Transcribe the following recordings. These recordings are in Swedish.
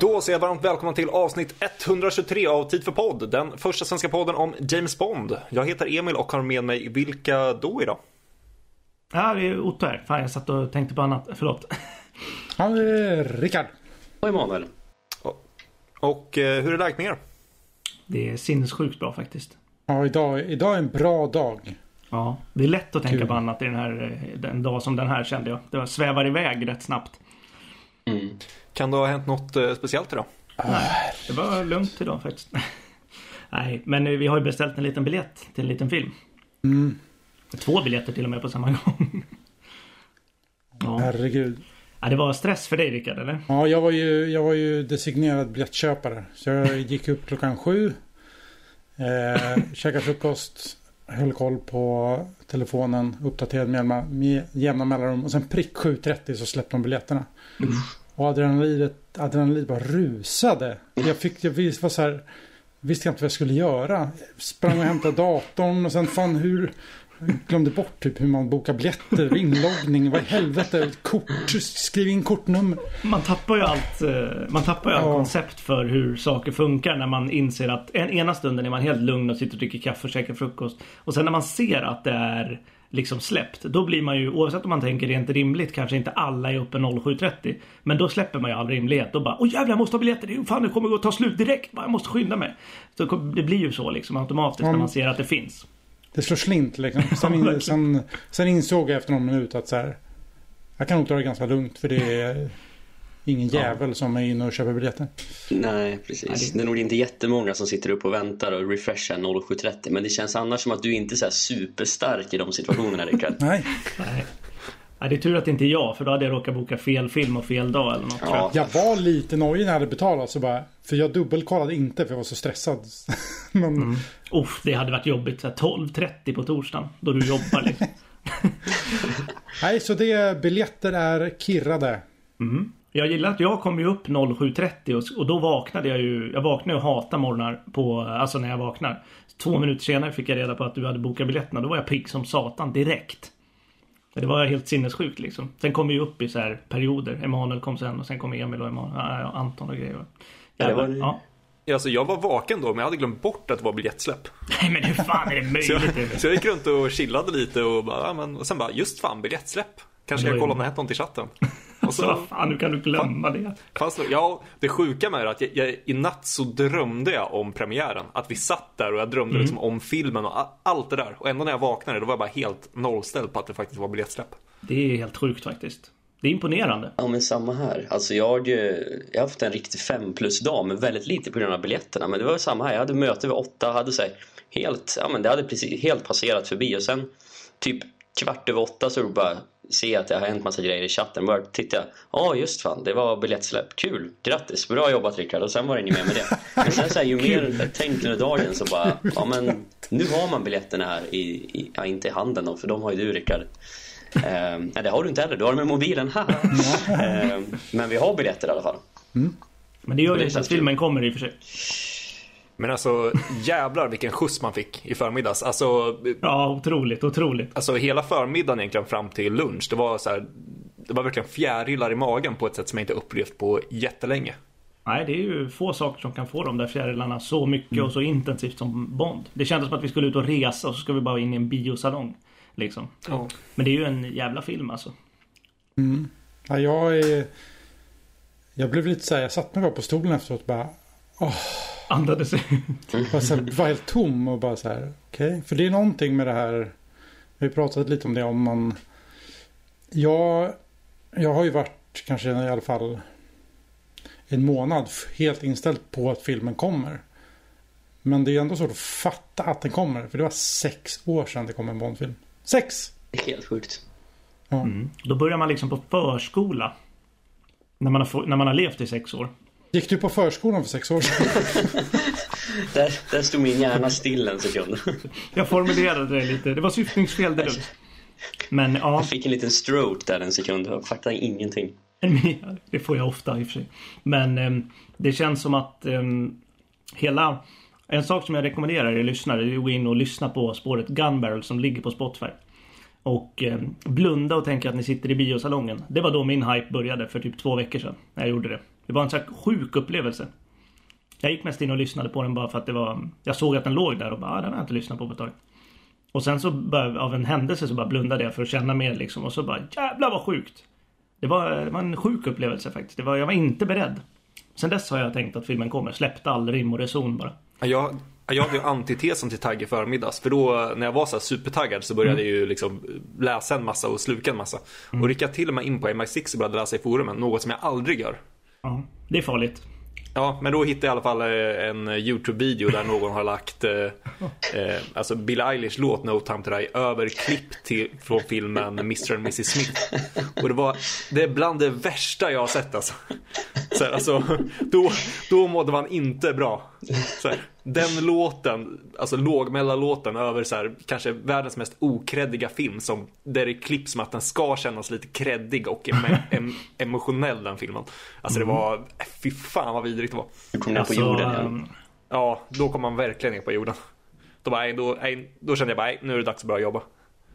Då säger jag varmt välkomna till avsnitt 123 av Tid för podd. Den första svenska podden om James Bond. Jag heter Emil och har med mig vilka då idag? Ja, det är Otto här. Fan, jag satt och tänkte på annat. Förlåt. Ja, Rickard. Och Emanuel. Och, och eh, hur är läget med er? Det är sinnessjukt bra faktiskt. Ja, idag, idag är en bra dag. Ja, det är lätt att tänka Kul. på annat i den här eh, en dag som den här kände jag. Det var svävar iväg rätt snabbt. Mm. Kan det ha hänt något eh, speciellt idag? Nej, det var lugnt idag faktiskt. Nej, men eh, vi har ju beställt en liten biljett till en liten film. Mm. Två biljetter till och med på samma gång. Ja. Herregud. ja, det var stress för dig Rickard, eller? Ja, jag var ju, jag var ju designerad biljettköpare. Så jag gick upp klockan sju. Eh, käkade frukost. Höll koll på telefonen. Uppdaterade med jämna, mellanrum. Och sen prick 7.30 så släppte de biljetterna. Och adrenalinet, adrenalinet bara rusade. Jag fick, jag var så här, visste jag inte vad jag skulle göra. Sprang och hämtade datorn och sen fan hur... Glömde bort typ hur man bokar biljetter, inloggning, vad i helvete, kort, skriv in kortnummer. Man tappar ju allt, eh, man tappar ju allt Ja. koncept för hur saker funkar när man inser att en, ena stunden är man helt lugn och sitter och dricker kaffe och käkar frukost. Och sen när man ser att det är liksom släppt. Då blir man ju, oavsett om man tänker rent rimligt, kanske inte alla är uppe 07.30. Men då släpper man ju all rimlighet. Då bara Åh jävlar jag måste ha biljetter, fan det kommer gå att ta slut direkt. Jag måste skynda mig. Så det blir ju så liksom automatiskt när Mm. man ser att det finns. Det slår slint liksom. Sen, Ja, in, sen, sen insåg jag efter någon minut att så här, jag kan nog ta det ganska lugnt för det är ingen jävel som är inne och köper biljetter. Nej, precis. Nej, det- det... är nog inte jättemånga som sitter upp och väntar och refreshar 07.30. Men det känns annars som att du inte är så här superstark i de situationerna, Rickard. Nej, Nej. Nej, det är tur att det inte är jag, för då hade jag råkat boka fel film och fel dag eller något. tror jag. Ja, jag var lite nojig när jag hade betalat så bara, för jag dubbelkollade inte för jag var så stressad. Men Uff, det hade varit jobbigt. så här 12.30 på torsdagen. Då du jobbar liksom. nej, så det biljetter är kirrade. Jag gillar att jag kom ju upp 07.30 och, och då vaknade jag ju. Jag vaknade och hatar morgnar på, alltså när jag vaknar. Två minuter senare fick jag reda på att du hade bokat biljetterna. Då var jag pigg som satan direkt. Det var helt sinnessjukt liksom. Sen kom vi ju upp i så här perioder. Emanuel kom sen och sen kom Emil och Emanuel, ja, Anton och grejer. Ja, det var- Jävlar, ja. Alltså, jag var vaken då, men jag hade glömt bort att det var biljettsläpp. Nej men hur fan är det Så jag, möjligt? så jag gick runt och chillade lite och, bara, ja, men, och sen bara, just fan, biljettsläpp. Kanske är kollar om det- det hette något i chatten. Och Så vad fan, nu kan du glömma det. Fast, ja, det sjuka med det är att jag, jag, i natt så drömde jag om premiären. Att vi satt där och jag drömde liksom om filmen och allt det där. Och ändå när jag vaknade då var jag bara helt nollställd på att det faktiskt var biljettsläpp. Det är helt sjukt faktiskt. Det är imponerande. Ja men samma här. Alltså jag, eh, jag har haft en riktig fem plus dag men väldigt lite på grund av biljetterna. Men det var samma här. Jag hade möte vid åtta, hade så här, helt, ja men det hade precis helt passerat förbi och sen typ kvart över åtta så bara jag att det har hänt massa grejer i chatten. Bara tittar jag, ja just fan. Det var biljettsläpp, kul, grattis, bra jobbat Rickard. Och sen var det inget mer med det. Men sen så här, ju mer jag tänkte under dagen så bara, ja men nu har man biljetterna här i, i ja inte i handen då för de har ju du Rickard. Eh, nej det har du inte heller, du har dem med mobilen, haha. eh, Men vi har biljetter i alla fall. Men det gör ju Det att filmen kommer i och för sig. Men alltså jävlar vilken skjuts man fick i förmiddags. Alltså, Ja, otroligt, otroligt. alltså hela förmiddagen egentligen fram till lunch. Det var så här, det var verkligen fjärilar i magen på ett sätt som jag inte upplevt på jättelänge. Nej, det är ju få saker som kan få de där fjärilarna så mycket och så intensivt som Bond. Det kändes som att vi skulle ut och resa och så ska vi bara in i en biosalong. Liksom. Ja. Men det är ju en jävla film alltså. Ja, jag är... Jag blev lite så här, jag satt mig bara på stolen efteråt och bara... Andades ut. Bara så här, var helt tom och bara så här, okej. För det är någonting med det här. Vi har pratat lite om det om man. Jag, jag har ju varit kanske i alla fall en månad helt inställd på att filmen kommer. Men det är ändå svårt att fatta att den kommer. För det var sex år sedan det kom en Bondfilm. Sex! Helt sjukt. Ja. Mm. Då börjar man liksom på förskola. När man har, få- när man har levt i sex år. Gick du på förskolan för sex år sedan? Där, där stod min hjärna still en sekund. Jag formulerade det lite. Det var syftningsfel deluxe. Men ja, Jag fick en liten stroke där en sekund. Jag fattade ingenting. det får jag ofta i och för sig. Men ehm, det känns som att ehm, hela... En sak som jag rekommenderar er lyssnare är att gå in och lyssna på spåret Gun Barrel som ligger på Spotify. Och eh, blunda och tänka att ni sitter i biosalongen. Det var då min hype började för typ två veckor sedan. När jag gjorde det. Det var en sån här sjuk upplevelse. Jag gick mest in och lyssnade på den bara för att det var... Jag såg att den låg där och bara, ah, den har jag inte lyssnat på på ett tag. Och sen så bara, av en händelse så bara blundade jag för att känna mer liksom. Och så bara, jävlar vad sjukt! Det var, det var en sjuk upplevelse faktiskt. Det var, jag var inte beredd. Sen dess har jag tänkt att filmen kommer. Släppte all rim och reson bara. Jag, jag hade ju antitesen till tagg i förmiddags. För då när jag var så här supertaggad så började jag ju liksom läsa en massa och sluka en massa. Och gick jag till och med in på MI6 och började läsa i forumen. Något som jag aldrig gör. Ja, det är farligt. Ja, men då hittade jag i alla fall eh, en YouTube-video där någon har lagt eh, eh, alltså Bill Eilish låt No Time To Die över klipp till, från filmen Mr and Mrs Smith. Och det var, det är bland det värsta jag har sett alltså. Så här, alltså då, då mådde man inte bra. Så här, den låten, alltså lågmällarlåten över så här, kanske världens mest okreddiga film som där det klipps som att den ska kännas lite kreddig och em em emotionell den filmen. Alltså det var, fy fan vad vidrigt det var. Du kom ner på Alltså, jorden igen. Ja, då kom man verkligen ner på jorden. Då, bara, då, då kände jag bara, nu är det dags att börja jobba.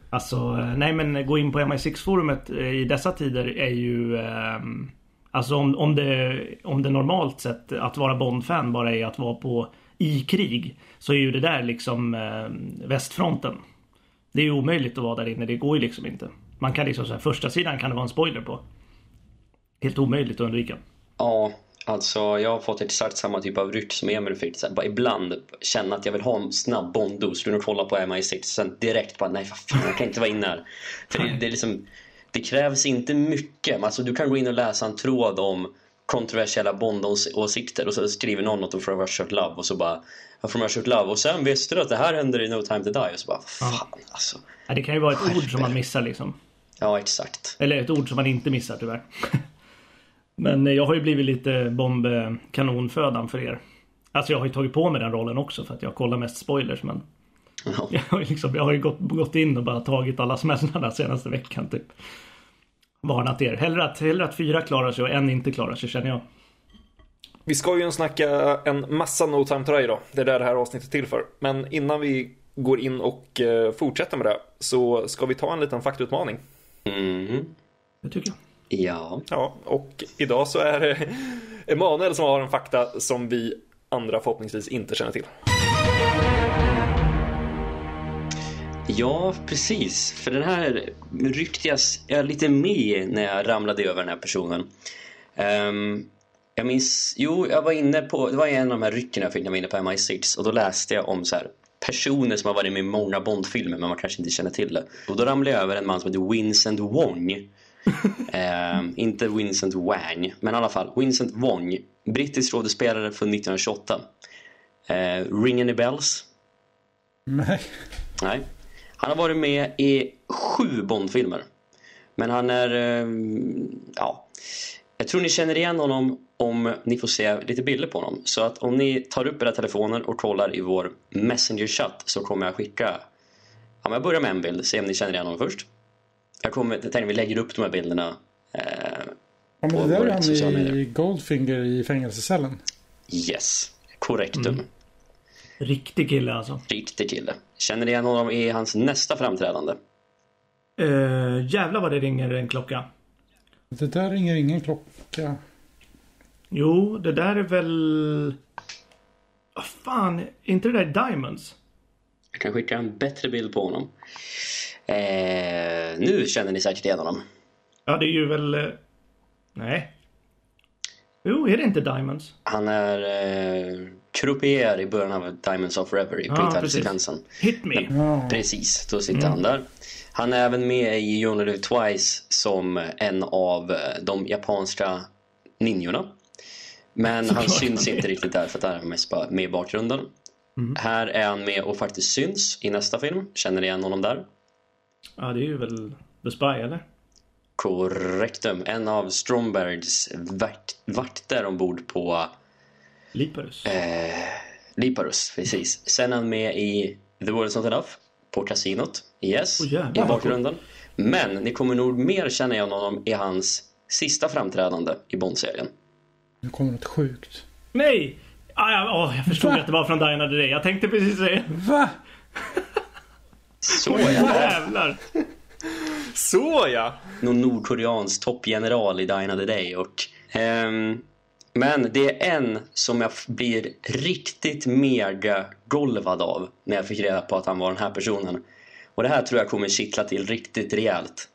Alltså, eh, nej men gå in på MI6-forumet eh, i dessa tider är ju... ehm, Alltså om, om, det, om det normalt sett att vara Bond-fan bara är att vara på i krig. Så är ju det där liksom eh, västfronten. Det är ju omöjligt att vara där inne, det går ju liksom inte. Man kan liksom säga första sidan kan det vara en spoiler på. Helt omöjligt att undvika. Ja, alltså jag har fått exakt samma typ av ryck som Emil fick. Så här, bara ibland känna att jag vill ha en snabb Bond-dos. och kolla på MI6 sen direkt bara nej för fan jag kan inte vara inne här. För det, det är liksom det krävs inte mycket. Alltså, du kan gå in och läsa en tråd om kontroversiella Bond-åsikter och så skriver någon något om From Russia With Love och så bara ja, From Russia With Love och sen visste du att det här händer i No Time To Die och så bara fan alltså. Ja, det kan ju vara ett ord som man missar liksom. Ja, exakt. Eller ett ord som man inte missar tyvärr. Men eh, jag har ju blivit lite bombkanonfödan för er. Alltså jag har ju tagit på mig den rollen också för att jag kollar mest spoilers men Ja. jag har ju, liksom, jag har ju gått, gått in och bara tagit alla smällarna senaste veckan typ. Varnat er. Hellre att, hellre att fyra klarar sig och en inte klarar sig känner jag. Vi ska ju snacka en massa No Time To Die då. Det är det det här avsnittet är till för. Men innan vi går in och eh, fortsätter med det så ska vi ta en liten faktautmaning. Mhm. Det tycker jag. Ja. Ja, och idag så är det Emanuel som har en fakta som vi andra förhoppningsvis inte känner till. Ja, precis. För den här ryckte jag, lite med när jag ramlade över den här personen. Ehm, jag minns, jo, jag var inne på, det var en av de här rycken jag fick när jag var inne på MI6 och då läste jag om så här personer som har varit med i många Bond-filmer men man kanske inte känner till det. Och då ramlade jag över en man som heter Vincent Wong. Ehm, inte Vincent Wang, men i alla fall Vincent Wong. Brittisk skådespelare från 1928. Uh, ring any bells? Nej. Nej. Han har varit med i sju Bond-filmer. Men han är... eh, Ja. Jag tror ni känner igen honom om ni får se lite bilder på honom. Så att om ni tar upp era telefoner och kollar i vår Messenger-chatt så kommer jag skicka... Ja, men jag börjar med en bild. Se om ni känner igen honom först. Jag, kommer, jag tänkte vi lägger upp de här bilderna. Eh, Ja, men På det där våra är han sociala i medier. Goldfinger i fängelsecellen. yes. Korrektum. Riktig kille alltså. Riktig kille. Känner ni igen honom i hans nästa framträdande? Uh, jävlar vad det ringer en klocka. Det där ringer ingen klocka. Jo, det där är väl... Vad fan, är inte det där Diamonds? Jag kan skicka en bättre bild på honom. Eh, nu känner ni säkert igen honom. Ja, det är ju väl... eh, Nej. Jo, är det inte Diamonds? Han är eh, croupier i början av Diamonds of Forever i Ja, Prince-sekvensen. Hit me. Ja. Precis, då sitter han där. Han är även med i You Only Live Twice som en av de japanska ninjorna. Men han syns inte riktigt där för att han är mest bara med i bakgrunden. Här är han med och faktiskt syns i nästa film. Känner ni igen honom där? Ja, det är ju väl The Spy, eller? Korrektum. En av Strombergs vakt, vakter ombord på Liparus. eh, Liparus. Precis. Sen är han med i The World Is Not Enough på kasinot. Yes, jävlar, i bakgrunden. Men ni kommer nog mer känna igen honom i hans sista framträdande i Bond-serien. Nu kommer något sjukt. Nej! Ah, ja, åh, jag förstod Va? att det var från Die Another Day. Jag tänkte precis säga... Va? Så. Jävlar! Så ja! Någon nordkoreansk toppgeneral i Die Another Day och ehm, men det är en som jag blir riktigt mega golvad av när jag fick reda på att han var den här personen. Och det här tror jag kommer kittla till riktigt rejält.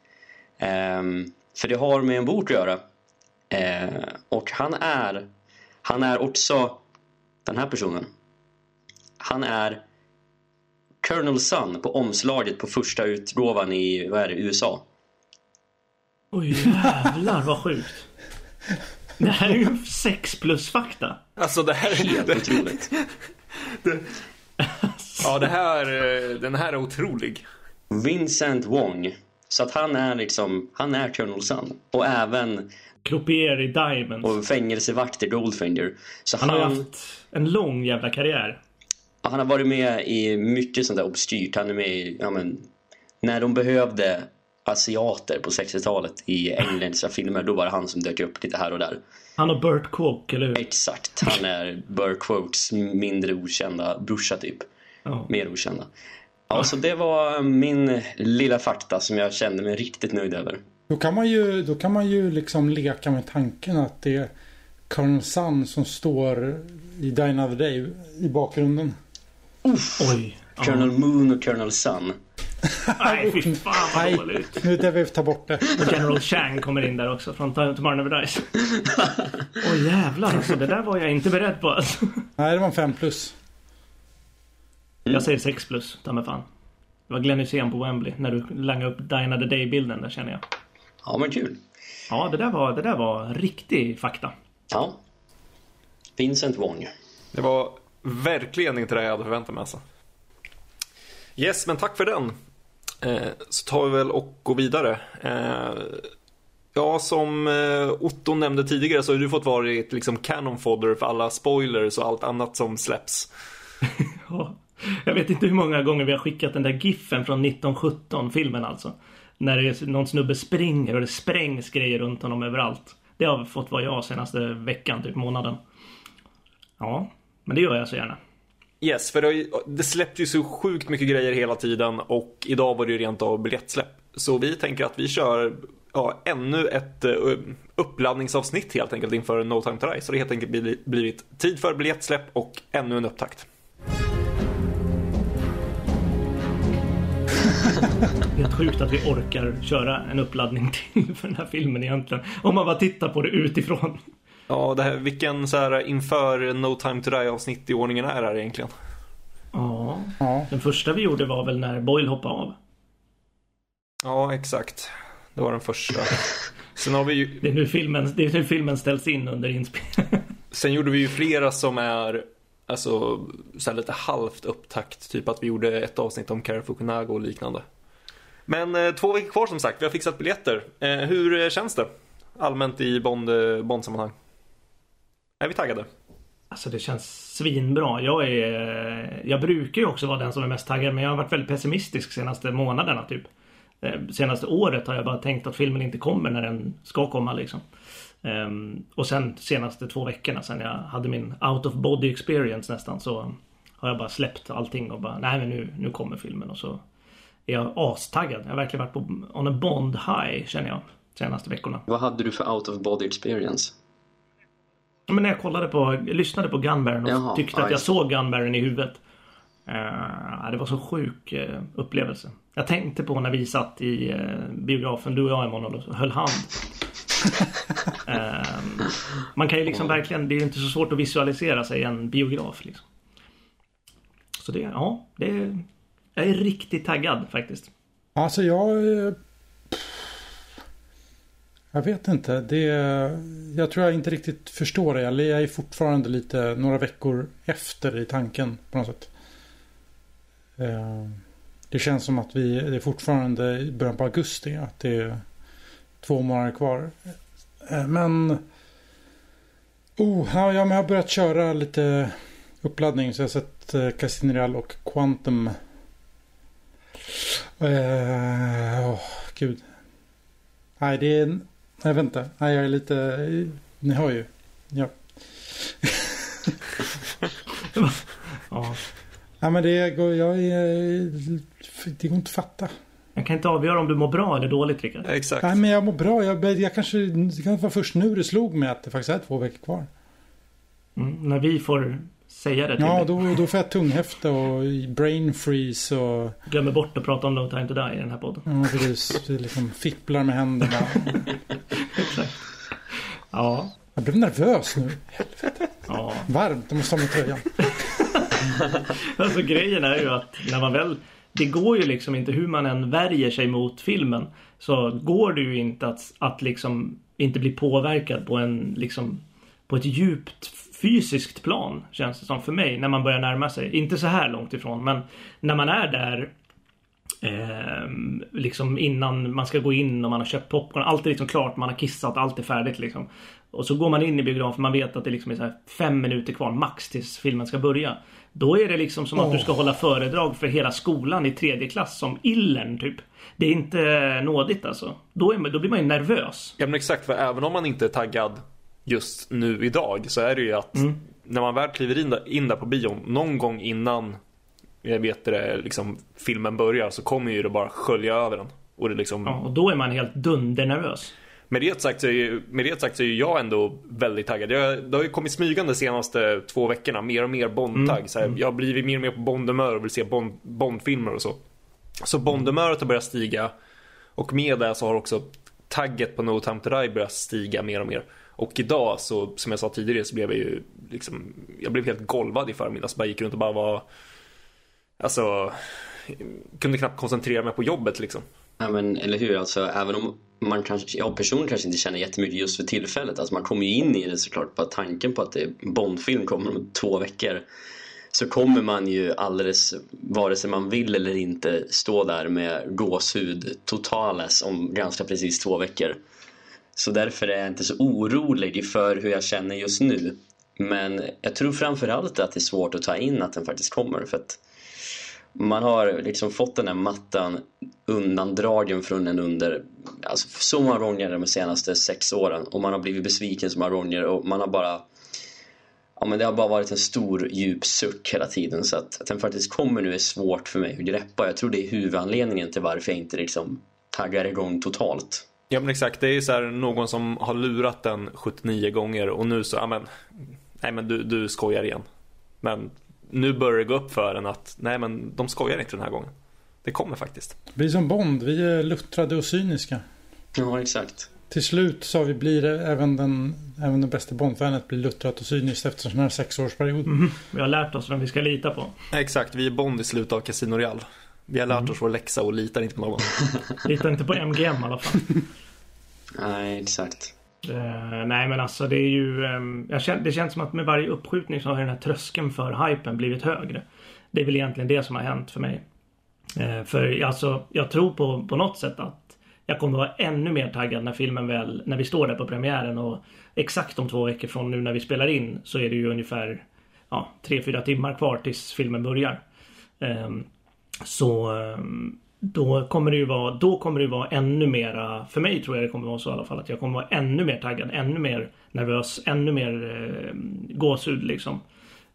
Um, för det har med en bok att göra. Uh, och han är, han är också den här personen. Han är Colonel Sun på omslaget på första utgåvan i vad är det, USA. Oj jävlar vad sjukt. Det här är ju 6 plus fakta. Alltså det här... Helt det, otroligt. ja, det här, eh, den här är otrolig. Vincent Wong. Så att han är liksom, han är Colonel Sun. Och även Croupier i Diamonds. och fängelsevakt i Goldfinger. Så Han han, har haft en lång jävla karriär. han har varit med i mycket sånt där obskyrt. Han är med i, ja men, när de behövde asiater på 60-talet i engelska filmer, då var det han som dök upp lite här och där. Han och Burt Kwok, eller hur? Exakt, han är Burr Quotes mindre okända brorsa typ. Ja. Mer okända. Ja, så det var min lilla fakta som jag kände mig riktigt nöjd över. Då kan man ju, då kan man ju liksom leka med tanken att det är Colonel Sun som står i Die Another Day i bakgrunden. Oj. Ja. Colonel Moon och Colonel Sun. Nej, fy fan vad dåligt. nu där vi ta bort det. Och General Chang kommer in där också från Tomorrow Never Dies. Åh jävlar alltså, det där var jag inte beredd på alltså. Nej, det var en 5 plus. Jag säger 6 plus, ta mig fan. Det var Glenn Hysén på Wembley när du langade upp Diana the Day-bilden där känner jag. Ja, men kul. Ja, det där var, det där var riktig fakta. Ja. Vincent Wong. Det var verkligen inte det jag hade förväntat mig alltså. Yes, men tack för den. Eh, så tar vi väl och går vidare. Eh, ja, som eh, Otto nämnde tidigare så har du fått varit liksom canon fodder för alla spoilers och allt annat som släpps. Ja. Jag vet inte hur många gånger vi har skickat den där giffen från 1917, filmen alltså. När det är någon snubbe springer och det sprängs grejer runt honom överallt. Det har fått vara jag senaste veckan, typ månaden. Ja, men det gör jag så gärna. Yes, för det, ju- det släpps ju så sjukt mycket grejer hela tiden och idag var det ju rent av biljettsläpp. Så vi tänker att vi kör ja, ännu ett eh, uppladdningsavsnitt helt enkelt inför No Time To Die. Så det har helt enkelt blivit tid för biljettsläpp och ännu en upptakt. Helt sjukt att vi orkar köra en uppladdning till för den här filmen egentligen. Om man bara tittar på det utifrån. Ja, det här, vilken så här inför No Time To Die avsnitt i ordningen är det här egentligen? Ja, Ja, den första vi gjorde var väl när Boyle hoppade av. Ja, exakt. Det var den första. Sen, har vi ju, Det är nu filmen, det är nu filmen ställs in under inspelningen. sen gjorde vi ju flera som är alltså, så här lite halvt upptakt. Typ att vi gjorde ett avsnitt om Kara Fukunaga och liknande. Men eh, två veckor kvar som sagt. Vi har fixat biljetter. Eh, hur eh, känns det? Allmänt i Bond, eh, Bond-sammanhang. Är vi taggade? Alltså det känns svinbra. Jag är... Jag brukar ju också vara den som är mest taggad men jag har varit väldigt pessimistisk senaste månaderna typ. Eh, Senaste året har jag bara tänkt att filmen inte kommer när den ska komma liksom. Ehm, Och sen senaste två veckorna sen jag hade min out of body experience nästan så har jag bara släppt allting och bara nej men nu, nu kommer filmen och så är jag astaggad. Jag har verkligen varit på on a Bond high känner jag senaste veckorna. Vad hade du för out of body experience? Men när jag kollade på, jag lyssnade på Gunbaron och Jaha, tyckte ja, att jag såg Gunbaron i huvudet. Uh, det var så sjuk uh, upplevelse. Jag tänkte på när vi satt i uh, biografen, du och jag Emanuel, och höll hand. Man kan ju liksom verkligen, det är ju inte så svårt att visualisera sig i en biograf liksom. Så det, ja, det är, jag är riktigt taggad faktiskt. alltså jag... Jag vet inte. Det, jag tror jag inte riktigt förstår det. Eller jag är fortfarande lite några veckor efter i tanken på något sätt. Eh, det känns som att vi det är fortfarande i början på augusti. Att det är två månader kvar. Eh, men... Oh, ja, jag har börjat köra lite uppladdning. Så jag har sett eh, Casino Real och Quantum. Eh, gud. Nej, det är vet inte. Nej, jag är lite... Ni hör ju. Ja. Ja, Nej, men det går... Jag är... Det går inte att fatta. jag kan inte avgöra om du mår bra eller dåligt Rickard. Exakt. Nej, men jag mår bra. Jag, jag kanske... Det kan vara först nu det slog mig att det faktiskt är två veckor kvar. Mm, när vi får säga det till Ja, då, då får jag tunghäfte och brain freeze och Glömmer bort att prata om No time to die i den här podden. ja, precis, liksom fipplar med händerna. Exakt. Ja. Jag blev nervös nu. Ja. Varmt, jag måste ha med tröjan. Alltså grejen är ju att när man väl Det går ju liksom inte hur man än värjer sig mot filmen Så går det ju inte att, att liksom Inte bli påverkad på en liksom På ett djupt fysiskt plan Känns det som för mig när man börjar närma sig Inte så här långt ifrån men När man är där Eh, liksom innan man ska gå in och man har köpt popcorn. Allt är liksom klart, man har kissat, allt är färdigt liksom. Och så går man in i biografen, man vet att det liksom är så fem minuter kvar max tills filmen ska börja. Då är det liksom som att du ska hålla föredrag för hela skolan i tredje klass som illern typ. Det är inte nådigt alltså. Då, är då blir man ju nervös. Ja men exakt, för även om man inte är taggad just nu idag så är det ju att när man väl kliver in där, in där på bion någon gång innan jag vet det, liksom, filmen börjar så kommer ju det bara skölja över den. Och det liksom, Ja, och då är man helt dundernervös. med, det sagt så är, ju- med det sagt så är jag ändå väldigt taggad. Jag, det har ju kommit smygande de senaste två veckorna, mer och mer Bond-tagg. Så här, Jag har blivit mer och mer på Bond-humör och vill se Bond, Bond-filmer och så. Så Bond-humöret har börjat stiga. Och med det så har också tagget på No Time To Die börjat stiga mer och mer. Och idag så, som jag sa tidigare, så blev jag ju liksom, jag blev helt golvad i förmiddags. Bara gick runt och bara var, alltså, kunde knappt koncentrera mig på jobbet liksom. Ja, men eller hur, alltså även om man kanske, jag personligen kanske inte känner jättemycket just för tillfället. Alltså man kommer ju in i det såklart Bara tanken på att det är Bondfilm kommer om två veckor. Så kommer man ju alldeles, vare sig man vill eller inte, stå där med gåshud totales om ganska precis två veckor. Så därför är jag inte så orolig för hur jag känner just nu. Men jag tror framförallt att det är svårt att ta in att den faktiskt kommer. För att man har liksom fått den här mattan undandragen från en under alltså så många gånger de senaste sex åren och man har blivit besviken så många gånger och man har bara Ja men det har bara varit en stor djup suck hela tiden så att, att den faktiskt kommer nu är svårt för mig att greppa. Jag tror det är huvudanledningen till varför jag inte liksom taggar igång totalt. Ja men exakt, det är ju så här någon som har lurat den 79 gånger och nu så, ja men Nej men du, du skojar igen. Men nu börjar det gå upp för en att nej men de skojar inte den här gången. Det kommer faktiskt. Vi är som Bond, vi är luttrade och cyniska. Ja exakt. Till slut sa vi blir även den, även den bästa Bondfanet blir luttrat och cyniskt efter en sån här sexårsperiod. Vi har lärt oss vem vi ska lita på. Exakt, vi är Bond i slutet av Casino Real. Vi har lärt oss vår läxa och litar inte på någon. Litar inte på MGM i alla fall. Nej exakt. Eh, nej men alltså det är ju... ehm, jag känner, det känns som att med varje uppskjutning så har den här tröskeln för hypen blivit högre. Det är väl egentligen det som har hänt för mig. Eh, för alltså, jag tror på, på något sätt att jag kommer vara ännu mer taggad när filmen väl, när vi står där på premiären och exakt om två veckor från nu när vi spelar in så är det ju ungefär ja, tre, fyra timmar kvar tills filmen börjar. Ehm, så ehm, då kommer det ju vara, då kommer det vara ännu mera, för mig tror jag det kommer vara så i alla fall, att jag kommer vara ännu mer taggad, ännu mer nervös, ännu mer eh, gåshud liksom.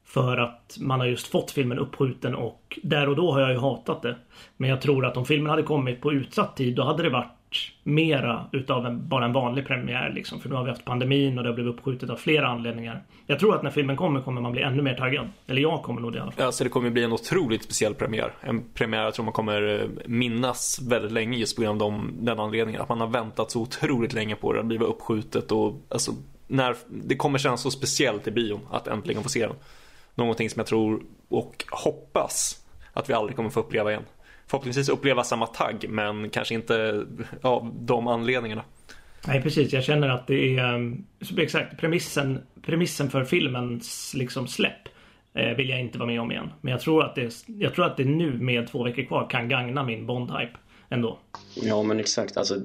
För att man har just fått filmen uppskjuten och där och då har jag ju hatat det. Men jag tror att om filmen hade kommit på utsatt tid då hade det varit mera utav en, bara en vanlig premiär liksom. För nu har vi haft pandemin och det har blivit uppskjutet av flera anledningar. Jag tror att när filmen kommer kommer man bli ännu mer taggad. Eller jag kommer nog det i alla fall. Alltså det kommer bli en otroligt speciell premiär. En premiär jag tror man kommer eh, minnas väldigt länge just på grund av de, den anledningen. Att man har väntat så otroligt länge på det. Det har blivit uppskjutet och alltså när, det kommer kännas så speciellt i bion att äntligen få se den. Någonting som jag tror och hoppas att vi aldrig kommer få uppleva igen. Förhoppningsvis uppleva samma tagg men kanske inte av de anledningarna. Nej precis, jag känner att det är um, exakt premissen, premissen för filmens liksom släpp eh, vill jag inte vara med om igen. Men jag tror att det, jag tror att det nu med två veckor kvar kan gagna min Bond-hype ändå. Ja men exakt. Alltså,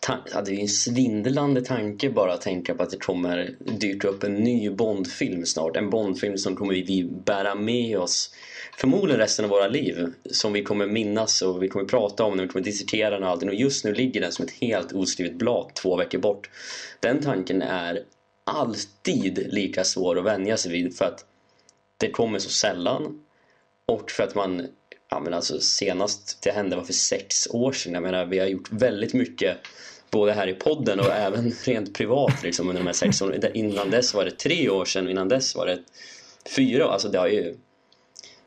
ta- det är ju en svindlande tanke bara att tänka på att det kommer dyka upp en ny Bondfilm snart. En Bondfilm som kommer vi bära med oss förmodligen resten av våra liv. Som vi kommer minnas och vi kommer prata om den, vi kommer diskutera den och allting. Och just nu ligger den som ett helt oskrivet blad två veckor bort. Den tanken är alltid lika svår att vänja sig vid för att det kommer så sällan. Och för att man, ja men alltså senast det hände var för sex år sedan. Jag menar vi har gjort väldigt mycket både här i podden och även rent privat liksom, under de här sex åren. Innan dess var det tre år sedan, innan dess var det fyra. Alltså det har ju,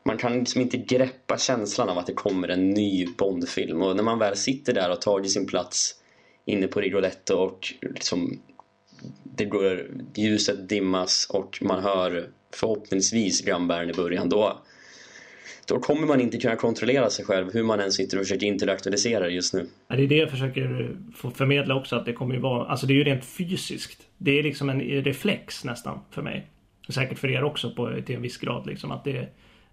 man kan liksom inte greppa känslan av att det kommer en ny Bondfilm. Och när man väl sitter där och tagit sin plats inne på Rigoletto och liksom det går, ljuset dimmas och man hör förhoppningsvis grannbären i början. Då, då kommer man inte kunna kontrollera sig själv hur man än sitter och försöker intellektualisera det just nu. Ja, det är det jag försöker få förmedla också att det kommer ju vara, alltså det är ju rent fysiskt. Det är liksom en reflex nästan för mig. Säkert för er också på, till en viss grad liksom att det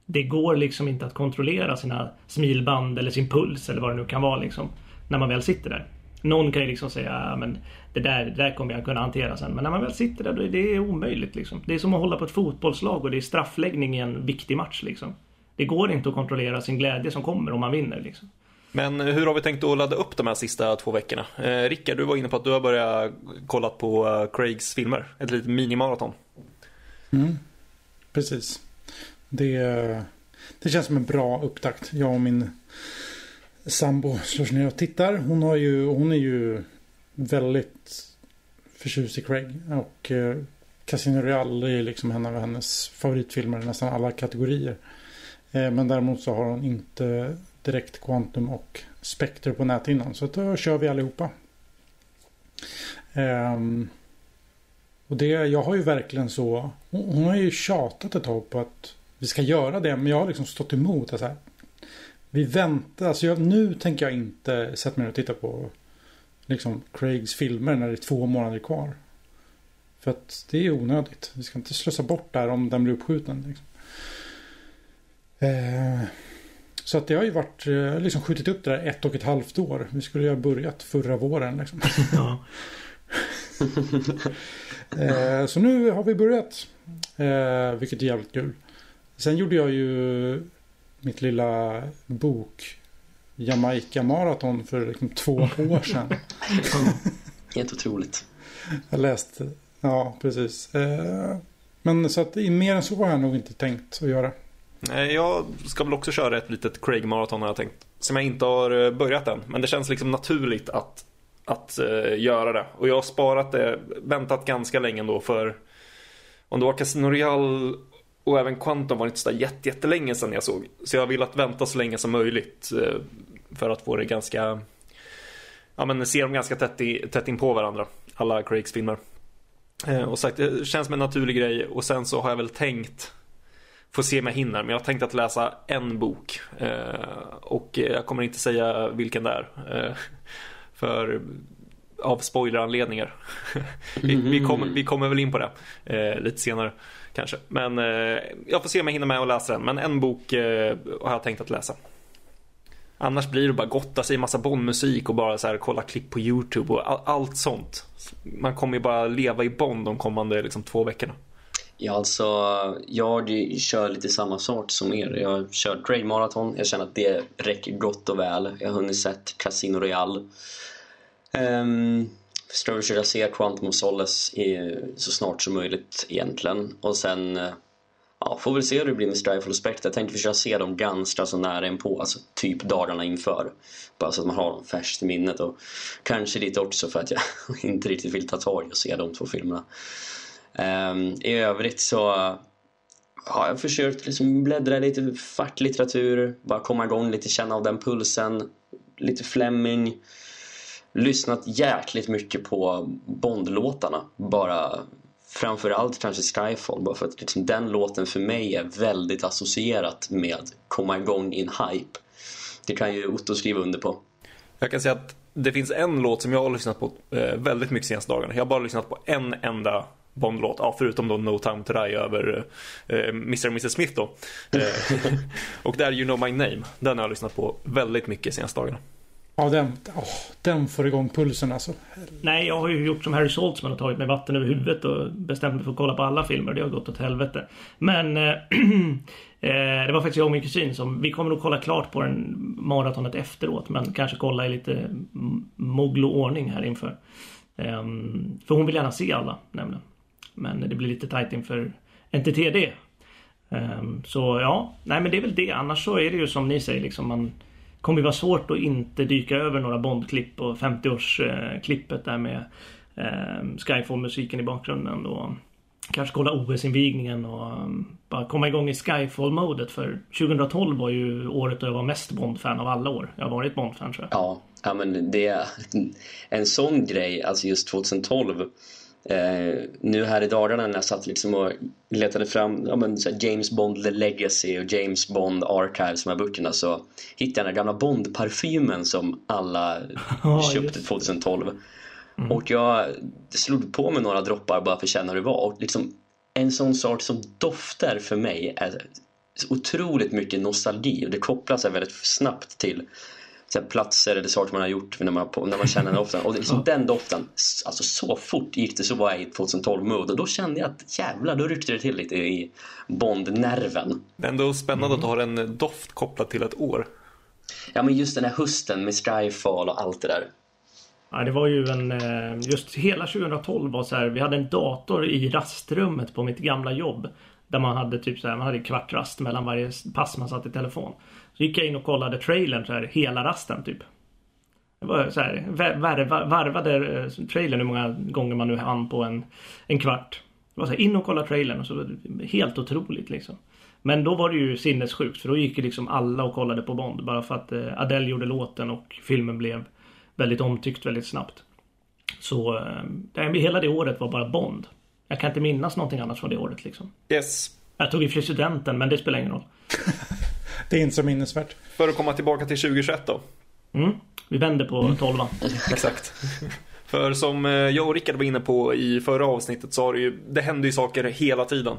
det går liksom inte att kontrollera sina smilband eller sin puls eller vad det nu kan vara liksom. När man väl sitter där. Någon kan ju liksom säga men det där, det där kommer jag kunna hantera sen. Men när man väl sitter där då är det omöjligt liksom. Det är som att hålla på ett fotbollslag och det är straffläggning i en viktig match liksom. Det går inte att kontrollera sin glädje som kommer om man vinner liksom. Men hur har vi tänkt att ladda upp de här sista två veckorna? Eh, Rickard, du var inne på att du har börjat kolla på uh, Craigs filmer. Ett litet minimaraton. Mm, precis. Det, det känns som en bra upptakt. Jag och min sambo slår sig ner och tittar. Hon, har ju, hon är ju väldigt förtjust i Craig. Och eh, Casino Royale är liksom en av hennes favoritfilmer i nästan alla kategorier. Eh, men däremot så har hon inte direkt Quantum och Spectre på näthinnan. Så då kör vi allihopa. Um, och det, jag har ju verkligen så. Hon, hon har ju tjatat ett tag på att vi ska göra det. Men jag har liksom stått emot. Så här, vi väntar. Alltså jag, nu tänker jag inte sätta mig och titta på liksom Craigs filmer när det är två månader kvar. För att det är onödigt. Vi ska inte slösa bort där om den blir uppskjuten. Liksom. Eh, så att det har ju varit eh, liksom skjutit upp det där ett och ett halvt år. Vi skulle ju ha börjat förra våren. Liksom. Ja. eh, så nu har vi börjat. Eh, vilket är jävligt kul. Sen gjorde jag ju mitt lilla bok Jamaica Marathon för liksom två år sedan. Helt otroligt. Jag läste, ja precis. Eh, men så att mer än så har jag nog inte tänkt att göra. Nej, jag ska väl också köra ett litet Craig Marathon har jag tänkt. Som jag inte har eh, börjat än. Men det känns liksom naturligt att, att uh, göra det. Och jag har sparat det, väntat ganska länge ändå för om det var Casino Real och även Quantum var inte så jätte, jättelänge sedan jag såg. Så jag har velat vänta så länge som möjligt eh, för att få det ganska... Ja men se dem ganska tätt, i, tätt in på varandra. Alla Craigs filmer. Eh, och sagt, det känns som en naturlig grej och sen så har jag väl tänkt Få se om jag hinner, men jag har tänkt att läsa en bok. Eh, och jag kommer inte säga vilken det är. För av spoileranledningar. vi, vi, kommer, vi kommer väl in på det lite senare kanske. Men eh, jag får se om jag hinner med att läsa den. Men en bok eh, har jag tänkt att läsa. Annars blir det bara gotta sig i massa Bondmusik och bara så här, kolla klipp på YouTube och all, allt sånt. Man kommer ju bara leva i Bond de kommande liksom, två veckorna. Ja, alltså jag kör lite samma sort som er. Jag kör kört Grey Marathon. Jag känner att det räcker gott och väl. Jag har hunnit sett Casino Royale. Um, ska försöka se Quantum of Solace i, så snart som möjligt egentligen. Och sen eh, ja, får vi se hur det blir med Strife Spectre. Jag tänker försöka se dem ganska så nära inpå, alltså typ dagarna inför. Bara så att man har dem färskt i minnet och kanske lite också för att jag inte riktigt vill ta tag i och se de två filmerna. Um, I övrigt så har jag försökt liksom bläddra lite facklitteratur, bara komma igång lite, känna av den pulsen. Lite Fleming lyssnat jäkligt mycket på Bond-låtarna. Bara framförallt kanske Skyfall. Bara för att liksom, den låten för mig är väldigt associerat med komma igång i en hype. Det kan ju Otto skriva under på. Jag kan säga att det finns en låt som jag har lyssnat på eh, väldigt mycket senaste dagarna. Jag har bara lyssnat på en enda Bond-låt, ja, förutom då No Time To Die över eh, Mr. och Mrs. Smith då. Eh, och det är You Know My Name. Den har jag lyssnat på väldigt mycket senaste dagarna. Ja, den, åh, den får igång pulsen alltså. Nej, jag har ju gjort som Harry Saltzman och tagit mig vatten över huvudet och bestämt mig för att kolla på alla filmer. Det har gått åt helvete. Men eh, eh, det var faktiskt jag och min kusin som... Vi kommer nog kolla klart på den maratonet efteråt. Men kanske kolla i lite moglo ordning här inför. Eh, för hon vill gärna se alla nämligen. Men det blir lite tajt inför NTTD. Eh, så ja, nej men det är väl det. Annars så är det ju som ni säger liksom man kommer ju vara svårt att inte dyka över några Bond-klipp och 50-årsklippet där med eh, Skyfall-musiken i bakgrunden. Och kanske kolla OS-invigningen och ehm, bara komma igång i Skyfall-modet. För 2012 var ju året då jag var mest Bond-fan av alla år. Jag har varit Bond-fan tror jag. Ja, ja men det är en sån grej, alltså just 2012. Eh, nu här i dagarna när jag satt liksom och letade fram ja, men, James Bond The Legacy och James Bond Archives, de här böckerna, så hittade jag den gamla Bond-parfymen som alla köpte 2012. Mm. Och jag slog på med några droppar bara för att känna hur det var. Och liksom, en sån sak som doftar för mig är otroligt mycket nostalgi och det kopplar sig väldigt snabbt till här, platser eller saker man har gjort när man, när man känner den doften. Och liksom den doften, alltså så fort gick det så var jag i 2012-mode och då kände jag att jävlar, då ryckte det till lite i Bond-nerven. Det är ändå spännande mm. att du har en doft kopplad till ett år. Ja, men just den här hösten med Skyfall och allt det där. Ja, det var ju en... Eh, just hela 2012 var så här. Vi hade en dator i rastrummet på mitt gamla jobb. Där man hade typ så här, man hade kvart rast mellan varje pass man satt i telefon. Så gick jag in och kollade trailern så här hela rasten typ. Det var så här, varva, varvade eh, trailern hur många gånger man nu hann på en, en kvart. Det var så här, in och kolla trailern och så helt otroligt liksom. Men då var det ju sinnessjukt för då gick ju liksom alla och kollade på Bond bara för att eh, Adele gjorde låten och filmen blev väldigt omtyckt väldigt snabbt. Så eh, hela det året var bara Bond. Jag kan inte minnas någonting annat från det året liksom. Yes. Jag tog i för studenten men det spelar ingen roll. det är inte så minnesvärt. För att komma tillbaka till 2021 då. Mm. Vi vänder på mm. 12 Exakt. För som eh, jag och Rickard var inne på i förra avsnittet så har det ju, det händer ju saker hela tiden.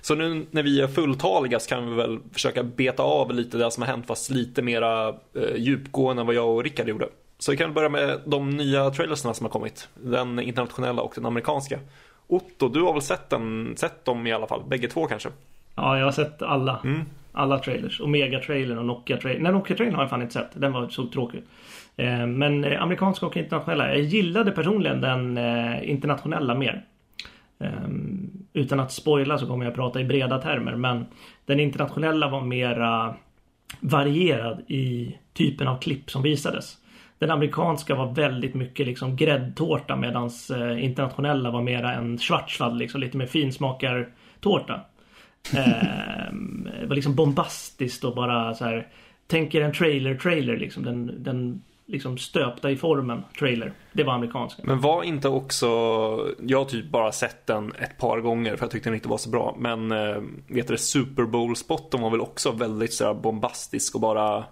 Så nu när vi är fulltaliga så kan vi väl försöka beta av lite det som har hänt fast lite mera eh, djupgående än vad jag och Rickard gjorde. Så vi kan börja med de nya trailersna som har kommit. Den internationella och den amerikanska. Otto, du har väl sett, den, sett dem i alla fall? Bägge två kanske? Ja, jag har sett alla. Mm. Alla trailers. Omega-trailern och Nokia-trailern. Nej, Nokia-trailern har jag fan inte sett. Den var så tråkig. Eh, men eh, amerikanska och internationella. Jag gillade personligen den eh, internationella mer. Ehm, utan att spoila så kommer jag prata i breda termer. Men den internationella var mera varierad i typen av klipp som visades. Den amerikanska var väldigt mycket liksom gräddtårta medans eh, internationella var mera en schwarzwald, liksom lite mer finsmakartårta. Eh, det var liksom bombastiskt och bara så här. Tänker en trailer-trailer liksom. Den, den liksom stöpta i formen trailer. Det var amerikanska. Men var inte också, jag har typ bara sett den ett par gånger för jag tyckte den inte var så bra. Men eh, vet du Super Bowl-spotten var väl också väldigt så bombastisk och bara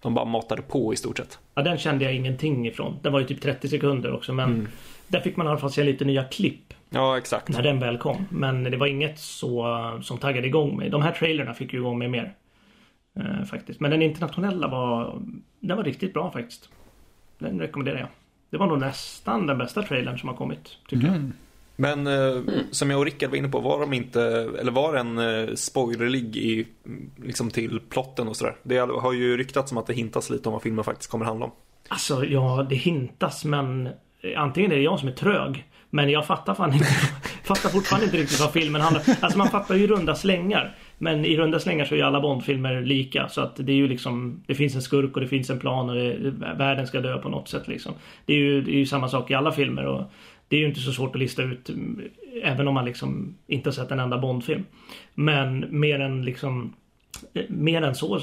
de bara matade på i stort sett. Ja, den kände jag ingenting ifrån. Den var ju typ 30 sekunder också men mm. där fick man i alla fall se lite nya klipp. Ja, exakt. När den väl kom. Men det var inget så som taggade igång mig. De här trailerna fick ju igång mig mer. Eh, faktiskt. Men den internationella var, den var riktigt bra faktiskt. Den rekommenderar jag. Det var nog nästan den bästa trailern som har kommit, tycker mm. jag. Men eh, som jag och Rickard var inne på, var de inte, eller var den eh, spoilerlig i, liksom till plotten och sådär? Det har ju ryktats om att det hintas lite om vad filmen faktiskt kommer handla om. Alltså, ja, det hintas men antingen är det jag som är trög. Men jag fattar fan inte, fattar fortfarande inte riktigt vad filmen handlar om. Alltså man fattar ju runda slängar. Men i runda slängar så är ju alla Bondfilmer lika. Så att det är ju liksom, det finns en skurk och det finns en plan och det, världen ska dö på något sätt liksom. Det är ju, det är ju samma sak i alla filmer. Och det är ju inte så svårt att lista ut mm, även om man liksom inte har sett en enda Bondfilm. Men mer än liksom eh, mer än så,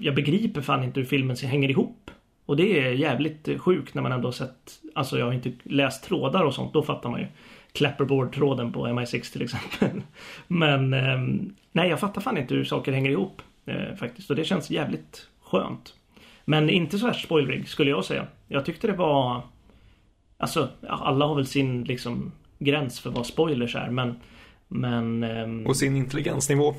jag begriper fan inte hur filmen hänger ihop. Och det är jävligt sjukt när man ändå sett, alltså jag har inte läst trådar och sånt, då fattar man ju. Clapperboard-tråden på MI6 till exempel. Men eh, nej, jag fattar fan inte hur saker hänger ihop eh, faktiskt. Och det känns jävligt skönt. Men inte så här spoilrig skulle jag säga. Jag tyckte det var Alltså, alla har väl sin liksom gräns för vad spoilers är men... men. Ehm, och sin intelligensnivå.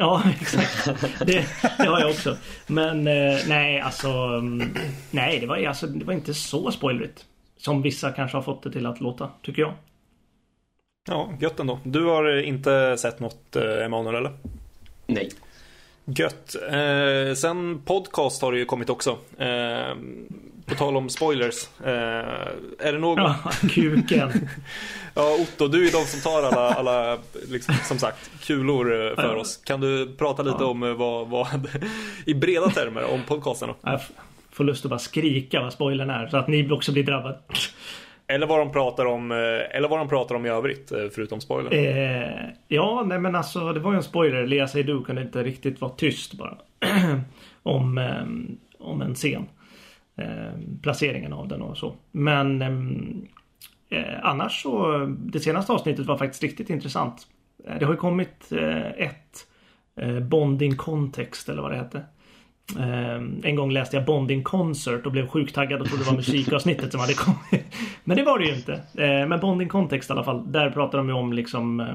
Ja, exakt. Det, det, har jag också. Men eh, nej, alltså... Mm, nej, det var, alltså, det var inte så spoilerigt. Som vissa kanske har fått det till att låta, tycker jag. Ja, gött ändå. Du har inte sett något, eh, Emanuel, eller? Nej. Gött. Eh, sen podcast har det ju kommit också. Eh, på tal om spoilers. Eh, är det någon... Ja, kuken. ja, Otto, du är de som tar alla, alla liksom, som sagt, kulor eh, för oss. Kan du prata lite Ja. om eh, vad, vad, i breda termer om podcasten? då? Jag får lust att bara skrika vad spoilern är så att ni också blir drabbade. Eller vad de pratar om, eh, eller vad de pratar om i övrigt, förutom spoiler. Eh, ja, nej men alltså det var ju en spoiler. Lea Seydoux kunde inte riktigt vara tyst bara. om, om en scen. Eh, placeringen av den och så. Men eh, eh, annars så, det senaste avsnittet var faktiskt riktigt intressant. Eh, det har ju kommit eh, ett eh, Bonding Context eller vad det hette. Eh, en gång läste jag Bonding Concert och blev sjukt taggad och trodde det var musikavsnittet som hade kommit. Men det var det ju inte. Eh, men Bonding Context i alla fall. Där pratar de ju om liksom eh,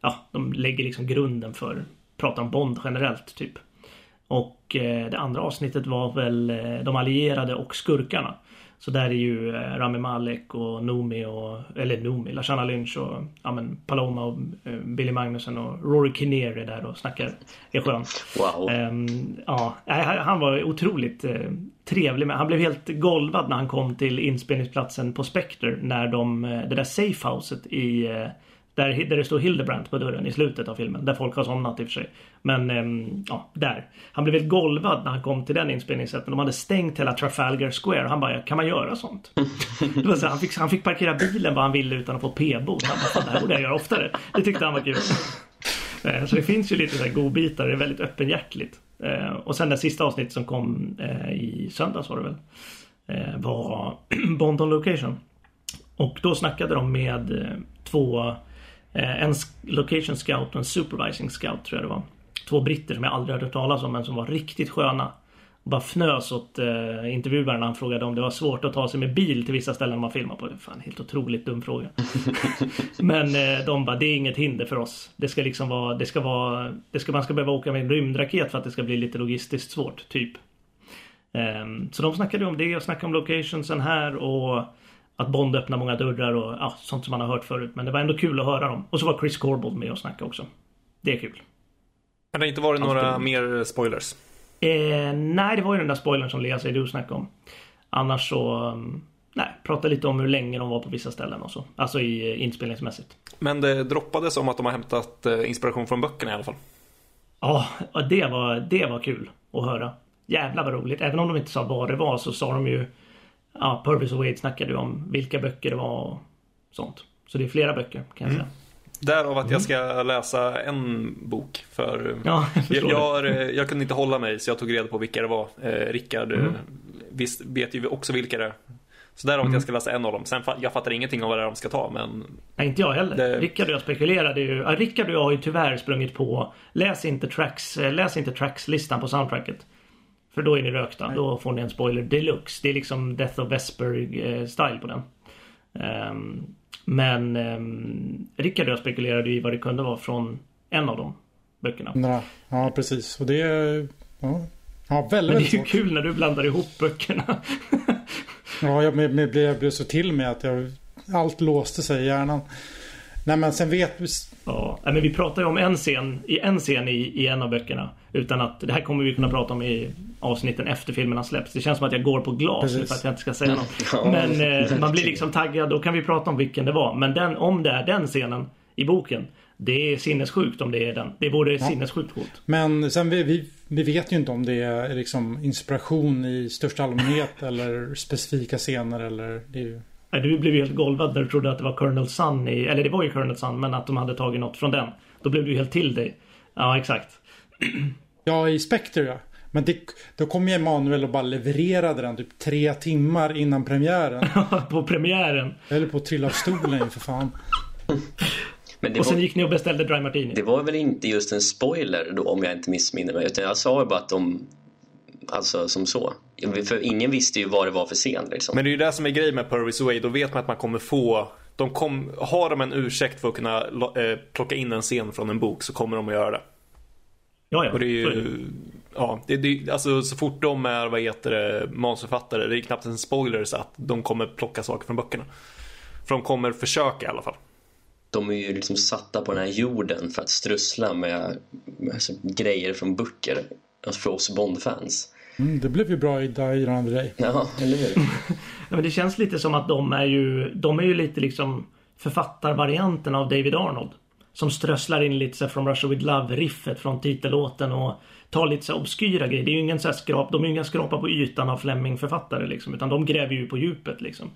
Ja, de lägger liksom grunden för Pratar om Bond generellt typ. Och eh, det andra avsnittet var väl eh, de allierade och skurkarna. Så där är ju eh, Rami Malek och Noomi och, eller Noomi, Lashana Lynch och ja, men Paloma och Billy Magnussen och Rory Kinnear är där och snackar. Är skön. Wow. Ehm, ja, han var otroligt trevlig. Men han blev helt golvad när han kom till inspelningsplatsen på Spectre. När de, det där safehouset i där, där det står Hildebrandt på dörren i slutet av filmen. Där folk har somnat i och för sig. Men ehm, ja, där. Han blev helt golvad när han kom till den inspelningssätten. De hade stängt hela Trafalgar Square. Han bara, kan man göra sånt? det var så, han, fick, han fick parkera bilen vad han ville utan att få p-bot. Han bara, "Fan, det här borde jag göra oftare. Det tyckte han var kul. Eh, Så det finns ju lite så här godbitar, det är väldigt öppenhjärtligt. Eh, Och sen det sista avsnittet som kom eh, i söndags var det väl. Var Bond on Location. Och då snackade de med två En s- location scout och en supervising scout tror jag det var. Två britter som jag aldrig hade hört talas om men som var riktigt sköna. Och bara fnös åt eh, intervjuaren när han frågade om det var svårt att ta sig med bil till vissa ställen man filmar på. Fan, helt otroligt dum fråga. Men eh, de bara, det är inget hinder för oss. Det ska liksom vara, det ska vara, det ska, man ska behöva åka med en rymdraket för att det ska bli lite logistiskt svårt, typ. Ehm, så de snackade om det och snackade om locationsen här och att Bond öppnar många dörrar och ja, sånt som man har hört förut. Men det var ändå kul att höra dem. Och så var Chris Corbold med och snackade också. Det är kul. Men det inte varit några är- mer spoilers. Eh, nej, det var ju den där spoilern som Lea Seydoux snackade om. Annars så, um, nej, prata lite om hur länge de var på vissa ställen och så. Alltså i eh, inspelningsmässigt. Men det droppades om att de har hämtat eh, inspiration från böckerna i alla fall. Ja, ja, det var, det var kul att höra. Jävlar vad roligt. Även om de inte sa vad det var så sa de ju Ja, Purvis och Wade snackade ju om vilka böcker det var och sånt. Så det är flera böcker kan jag säga. Därav att jag ska läsa en bok. För Mm. Ja, jag jag, förstår jag, eh, jag kunde inte hålla mig så jag tog reda på vilka det var. Eh, Rickard eh, Mm. visst vet ju också vilka det är. Så därav att jag ska läsa en av dem. Sen jag fattar ingenting om vad det är de ska ta men Nej, inte jag heller. Det- Rickard och jag spekulerade ju. Ja, Rickard och jag har ju tyvärr sprungit på Läs inte tracks, eh, läs inte tracks-listan på soundtracket. För då är ni rökta. Då får ni en spoiler deluxe. Det är liksom Death of Vesper-style på den. Ehm, men um, Rickard och jag spekulerade i vad det kunde vara från en av de böckerna. Ja, precis. Och det är... Ja, ja väldigt, Men det är ju svårt. kul när du blandar ihop böckerna. Ja, jag, blev, jag blev så till med att jag, allt låste sig i hjärnan. Nej, men sen vet vi... Ja, men vi pratar ju om en scen i en scen i, i en av böckerna. Utan att det här kommer vi kunna prata om i avsnitten efter filmerna släpps. Det känns som att jag går på glas Precis. för att jag inte ska säga något. Ja, Men eh, man blir liksom taggad. Då kan vi prata om vilken det var. Men den, om det är den scenen i boken. Det är sinnessjukt om det är den. Det är både sinnessjukt coolt. Men sen vi, vi, vi vet ju inte om det är liksom inspiration i största allmänhet eller specifika scener eller... Det är ju... Nej, Du blev ju helt golvad när du trodde att det var Colonel Sun i, eller det var ju Colonel Sun men att de hade tagit något från den. Då blev du helt till dig. Ja exakt. Ja, i Spectre ja. Men det, då kom ju Emanuel och bara levererade den typ tre timmar innan premiären. på premiären. Jag höll på att trilla av stolen för fan. Och sen var, gick ni och beställde Dry Martini. det var väl inte just en spoiler då om jag inte missminner mig. Utan jag sa ju bara att de... Alltså som så. För ingen visste ju vad det var för scen liksom. Men det är ju det som är grejen med Purvis Away. Då vet man att man kommer få... De kom, har de en ursäkt för att kunna eh, plocka in en scen från en bok så kommer de att göra det. Ja, ja. Och det är ju... Ja, det, det, alltså så fort de är, vad heter det, manusförfattare. Det är knappt en spoiler så att de kommer plocka saker från böckerna. För de kommer försöka i alla fall. de är ju liksom satta på den här jorden för att strössla med, med alltså, grejer från böcker. Alltså för oss Bond-fans. Mm, det blev ju bra i Die Another Day. Ja, eller hur? Ja, men det känns lite som att de är ju, de är ju lite liksom författarvarianten av David Arnold. Som strösslar in lite så här från Russia With Love-riffet från titellåten och tar lite så här obskyra grejer. Det är ju ingen så här skrap, de är ju inga skrapa på ytan av Fleming-författare liksom. Utan de gräver ju på djupet liksom.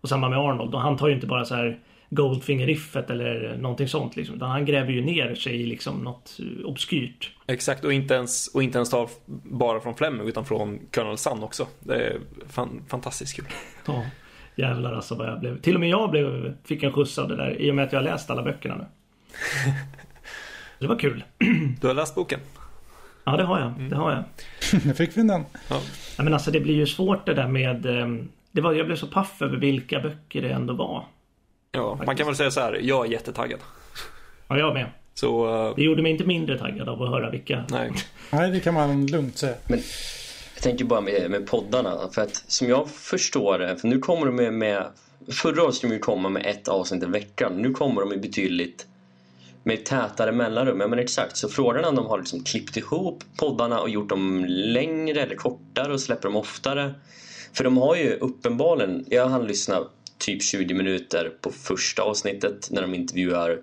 Och samma med Arnold. Och han tar ju inte bara så här Goldfinger-riffet eller någonting sånt liksom. Utan han gräver ju ner sig i liksom något obskyrt. Exakt, och inte ens, och inte ens tar bara från Fleming utan från Colonel Sun också. Det är fan, fantastiskt kul. Ja, jävlar alltså vad jag blev. Till och med jag blev, fick en skjuts av det där i och med att jag har läst alla böckerna nu. Det var kul. Du har läst boken? Ja, det har jag. Det har jag. Nu fick vi den. Ja. Ja, men alltså det blir ju svårt det där med... ehm, Det var, jag blev så paff över vilka böcker det ändå var. Ja. Man kan väl säga så här, jag är jättetaggad. Ja, jag med. Så, eh, Det gjorde mig inte mindre taggad av att höra vilka. nej. Nej, det kan man lugnt säga. Jag tänker bara med, med poddarna. För att som jag förstår det, för nu kommer de med, med Förra året skulle de ju komma med ett avsnitt i veckan. Nu kommer de ju betydligt med tätare mellanrum. Ja men exakt, så frågan är om de har liksom klippt ihop poddarna och gjort dem längre eller kortare och släpper dem oftare. För de har ju uppenbarligen, jag hann lyssna typ 20 minuter på första avsnittet när de intervjuar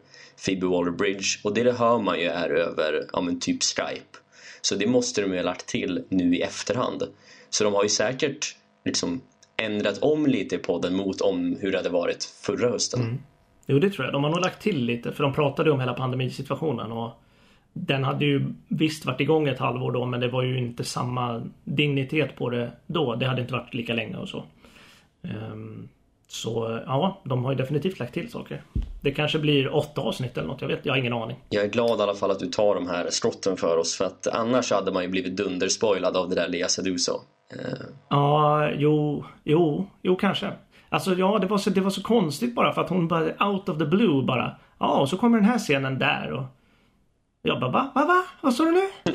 Phoebe Waller-Bridge och det, det hör man ju är över ja, men typ Skype. Så det måste de ju ha lagt till nu i efterhand. Så de har ju säkert liksom ändrat om lite i podden mot om hur det hade varit förra hösten. Mm. Jo, det tror jag. De har nog lagt till lite. För de pratade om hela pandemisituationen. Och den hade ju visst varit igång ett halvår då. Men det var ju inte samma dignitet på det då. Det hade inte varit lika länge och så. Um, så ja, de har ju definitivt lagt till saker. Det kanske blir åtta avsnitt eller något. Jag vet, jag har ingen aning. Jag är glad i alla fall att du tar de här skotten för oss för att annars hade man ju blivit dunderspoilad av det där Lea Seduso. Eh, Ja, jo, jo, jo kanske. Alltså ja, det var, så, det var så konstigt bara för att hon bara out of the blue bara. Ja, och så kommer den här scenen där och jag bara va? Va? Va? Vad sa du nu?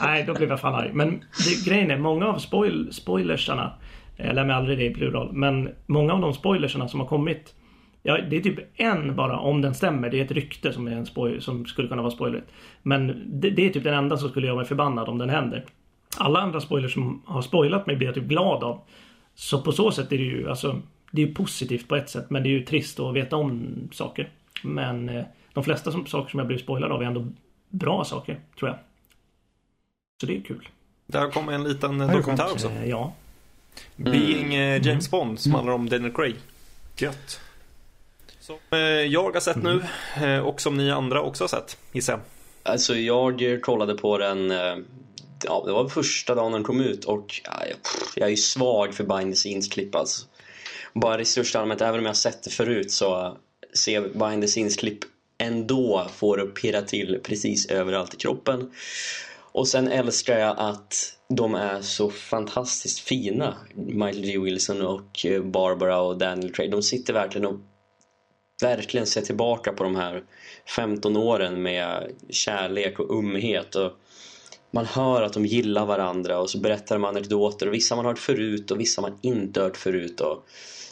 Nej, då blev jag fan arg. Men det, grejen är, många av spoil, spoilersarna, jag lär mig aldrig det i plural, men många av de spoilersarna som har kommit Ja, det är typ en bara om den stämmer. Det är ett rykte som, är en spoil, som skulle kunna vara spoilerigt. Men det, det är typ den enda som skulle göra mig förbannad om den händer. Alla andra spoilers som har spoilat mig blir jag typ glad av. Så på så sätt är det ju alltså Det är positivt på ett sätt men det är ju trist att veta om saker. Men eh, de flesta som, saker som jag blivit spoilad av är ändå bra saker, tror jag. Så det är kul. Där kommer en liten dokumentär också. Eh, ja. Being eh, James Bond som handlar om Daniel Craig. Gött. Som eh, jag har sett nu eh, och som ni andra också har sett, gissar jag. Alltså jag kollade på den, ja det var första dagen den kom ut och ja, jag, jag är ju svag för behind the scenes-klipp alltså. Bara i största allmänhet, även om jag har sett det förut så ser behind the scenes-klipp ändå får det pirra till precis överallt i kroppen. Och sen älskar jag att de är så fantastiskt fina. Michael G. Wilson och eh, Barbara och Daniel Craig. De sitter verkligen och verkligen ser tillbaka på de här 15 åren med kärlek och umhet. Och man hör att de gillar varandra och så berättar de anekdoter. Och vissa man har hört förut och vissa man inte hört förut. Och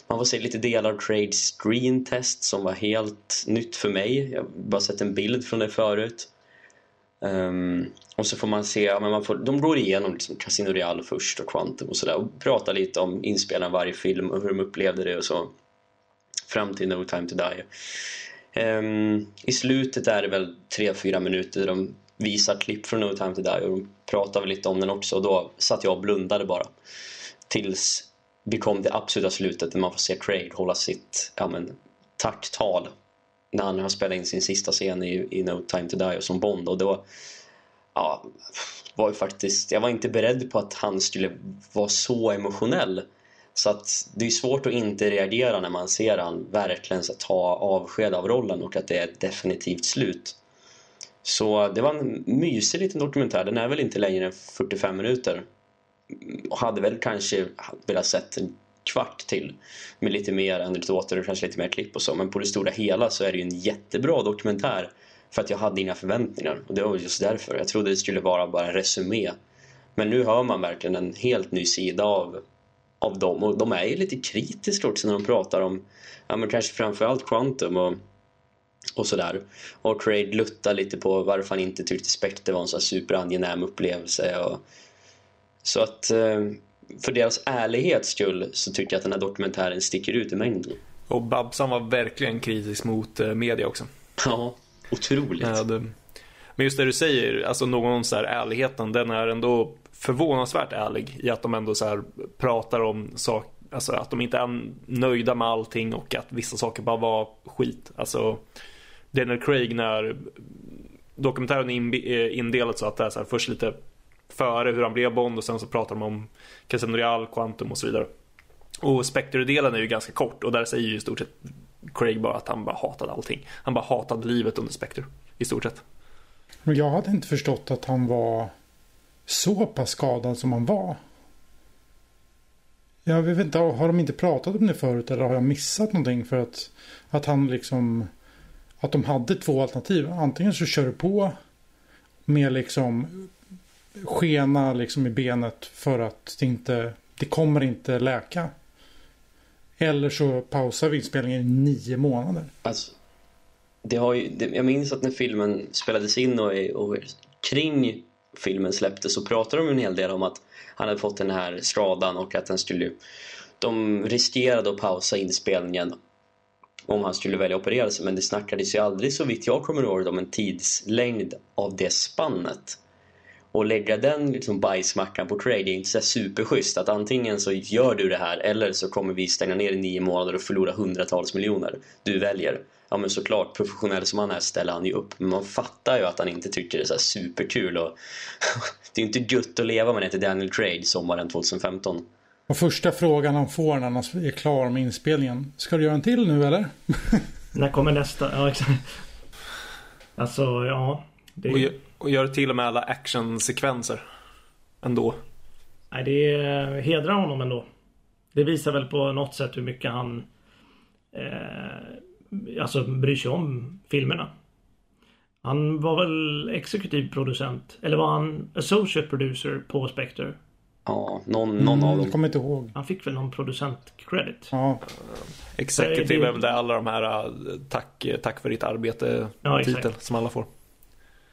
man får se lite delar av Trades screen test som var helt nytt för mig. Jag har bara sett en bild från det förut. Um, och så får man se, ja, men man får, de går igenom liksom Casino Real först och Quantum och sådär och pratar lite om inspelningen av varje film och hur de upplevde det och så. Fram till No Time To Die. Um, I slutet är det väl 3-4 minuter de visar klipp från No Time To Die och de pratar väl lite om den också och då satt jag och blundade bara. Tills vi kom till absoluta slutet där man får se Craig hålla sitt ja, men, tacktal när han har spelat in sin sista scen i, i No Time To Die och som Bond och då ja, var ju faktiskt, jag var inte beredd på att han skulle vara så emotionell. Så att det är svårt att inte reagera när man ser han verkligen så ta avsked av rollen och att det är ett definitivt slut. Så det var en mysig liten dokumentär. Den är väl inte längre än 45 minuter. Och hade väl kanske velat sett kvart till med lite mer anekdoter och kanske lite mer klipp och så. Men på det stora hela så är det ju en jättebra dokumentär för att jag hade inga förväntningar. Och det var just därför. Jag trodde det skulle vara bara en resumé. Men nu hör man verkligen en helt ny sida av, av dem. Och de är ju lite kritiska också när de pratar om, ja men kanske framförallt Quantum och och sådär. Och Craig luttar lite på varför han inte tyckte Spectre var en så superangenäm upplevelse. Och... Så att eh, för deras ärlighets skull så tycker jag att den här dokumentären sticker ut i mängden. Och Babsan var verkligen kritisk mot eh, media också. Ja, otroligt. Ja, det... Men just det du säger, alltså någon så här ärligheten, den är ändå förvånansvärt ärlig i att de ändå så pratar om saker Alltså att de inte är nöjda med allting och att vissa saker bara var skit. Alltså Daniel Craig när dokumentären är indelad så att det är så här, först lite före hur han blev Bond och sen så pratar de om Casino Real, Quantum och så vidare. Och Spectre-delen är ju ganska kort och där säger ju i stort sett Craig bara att han bara hatade allting. Han bara hatade livet under Spectre i stort sett. Men jag hade inte förstått att han var så pass skadad som han var. Jag vet inte, har de inte pratat om det förut eller har jag missat någonting för att, att han liksom att de hade två alternativ. Antingen så kör du på med liksom skena liksom i benet för att det inte det kommer inte läka. Eller så pausar vi inspelningen i nio månader. Alltså, det har ju, det, jag minns att när filmen spelades in och, och kring filmen släpptes så pratade de en hel del om att han hade fått den här skadan och att han skulle de riskerade att pausa inspelningen om han skulle välja att operera sig men det snackades ju aldrig så vitt jag kommer ihåg om en tidslängd av det spannet och lägga den liksom bajsmackan på Craig är inte så superschysst att antingen så gör du det här eller så kommer vi stänga ner i nio månader och förlora hundratals miljoner du väljer ja men såklart professionell som han är ställer han ju upp men man fattar ju att han inte tycker det är så superkul och det är inte gött att leva med det till Daniel Craig sommaren 2015 och första frågan han får när han är klar med inspelningen. Ska du göra en till nu eller? när kommer nästa? Ja exakt. Alltså ja. Det... Gör, och gör till och med alla actionsekvenser. Ändå. Nej det hedrar honom ändå. Det visar väl på något sätt hur mycket han eh, Alltså bryr sig om filmerna. Han var väl exekutiv producent. Eller var han associate producer på Spectre? Ja, någon, någon mm, av dem. Jag kommer inte ihåg. Han fick väl någon producent-credit. Ja. Executive är väl det alla de här tack, tack för ditt arbete ja, titel som alla får.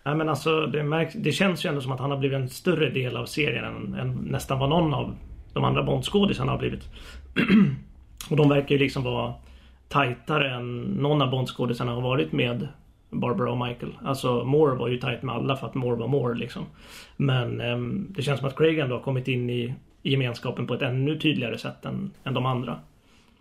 Nej men alltså det, märks, det känns ju ändå som att han har blivit en större del av serien än, än nästan vad någon av de andra Bondskådisarna har blivit. och de verkar ju liksom vara tajtare än någon av Bondskådisarna har varit med Barbara och Michael. Alltså Moore var ju tajt med alla för att Moore var Moore liksom. Men eh, det känns som att Craig ändå har kommit in i, i gemenskapen på ett ännu tydligare sätt än, än de andra.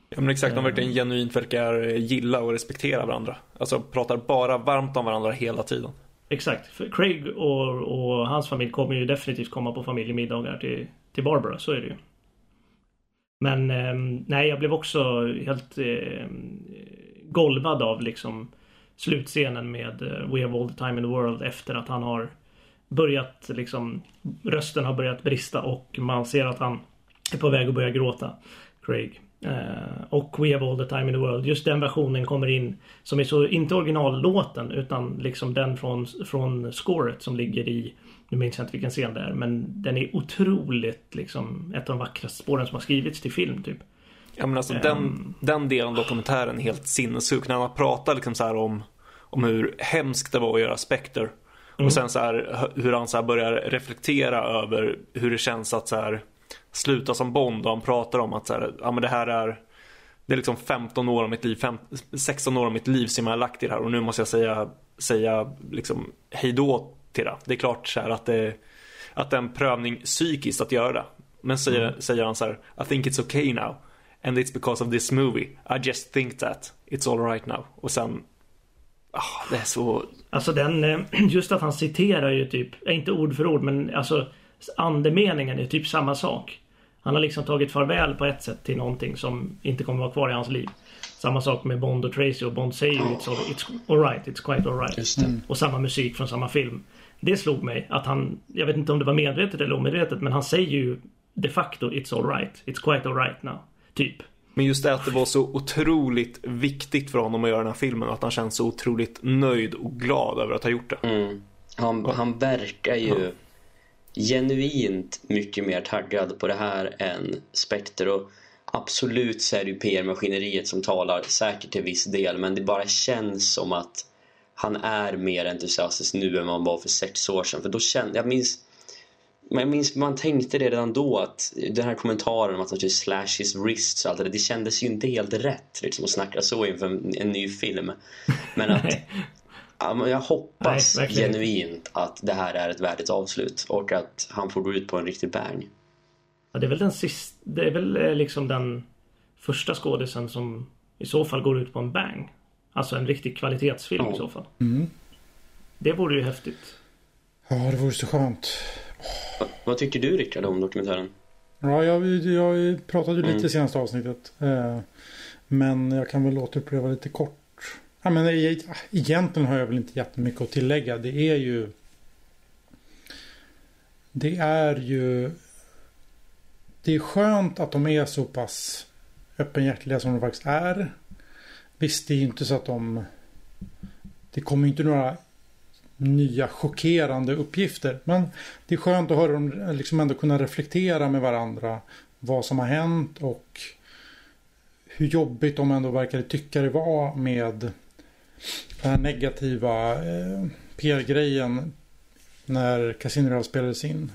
Ja men exakt, de verkligen genuint verkar gilla och respektera varandra. Alltså pratar bara varmt om varandra hela tiden. Exakt. För Craig och, och hans familj kommer ju definitivt komma på familjemiddagar till, till Barbara, så är det ju. Men eh, nej, jag blev också helt eh, golvad av liksom slutscenen med eh, We have all the time in the world efter att han har börjat liksom rösten har börjat brista och man ser att han är på väg att börja gråta. Craig. Uh, och We have all the time in the world. Just den versionen kommer in som är så, inte originallåten utan liksom den från, från scoret som ligger i, nu minns jag inte vilken scen det är, men den är otroligt liksom ett av de vackraste spåren som har skrivits till film typ. Ja men alltså um, den, den delen av dokumentären är helt sinnessjuk. När man pratar liksom så om, om hur hemskt det var att göra Spectre. Mm. Och sen så här, hur han så börjar reflektera över hur det känns att så här, sluta som Bond. Och han pratar om att så här, ja, men det här är det är liksom 15 år av mitt liv, 15, 16 år av mitt liv som jag har lagt i det här och nu måste jag säga, säga liksom hejdå till det. Det är klart så här att det, att det är en prövning psykiskt att göra det. Men säger, mm. säger han så här, I think it's okay now. And it's because of this movie. I just think that. It's all right now. Och sen... Oh, det är så... Alltså den... Eh, just att han citerar ju typ, inte ord för ord men alltså andemeningen är typ samma sak. Han har liksom tagit farväl på ett sätt till någonting som inte kommer vara kvar i hans liv. Samma sak med Bond och Tracy och Bond säger ju it's, all, it's alright, it's quite alright. Mm. Och samma musik från samma film. Det slog mig att han, jag vet inte om det var medvetet eller omedvetet, men han säger ju de facto it's alright, it's quite alright now. Typ. Men just det att det var så otroligt viktigt för honom att göra den här filmen och att han känns så otroligt nöjd och glad över att ha gjort det. Mm. Han, han verkar ju ja genuint mycket mer taggad på det här än Spectre och absolut så är det ju PR-maskineriet som talar, säkert till viss del, men det bara känns som att han är mer entusiastisk nu än vad han var för sex år sedan. För då kände, jag minns men jag minns man tänkte det redan då att den här kommentaren om att han skulle slash his wrists och allt det där, det kändes ju inte helt rätt liksom att snacka så inför en, en ny film. Men att ja, jag hoppas Nej, genuint att det här är ett värdigt avslut och att han får gå ut på en riktig bang. Ja, det är väl den sista, det är väl eh, liksom den första skådisen som i så fall går ut på en bang. Alltså en riktig kvalitetsfilm Ja. i så fall. Mm. Det vore ju häftigt. Ja, det vore så skönt. Va, vad tycker du Rickard om dokumentären? Ja, jag, jag pratade ju lite Mm. i senaste avsnittet. Eh, men jag kan väl återupprepa lite kort. Ja, men egentligen har jag väl inte jättemycket att tillägga. Det är ju... Det är ju... Det är skönt att de är så pass öppenhjärtiga som de faktiskt är. Visst, det är ju inte så att de... Det kommer ju inte några nya chockerande uppgifter. Men det är skönt att höra dem liksom ändå kunna reflektera med varandra. Vad som har hänt och hur jobbigt de ändå verkade tycka det var med den här negativa eh, PR-grejen när Casino Royale spelades in.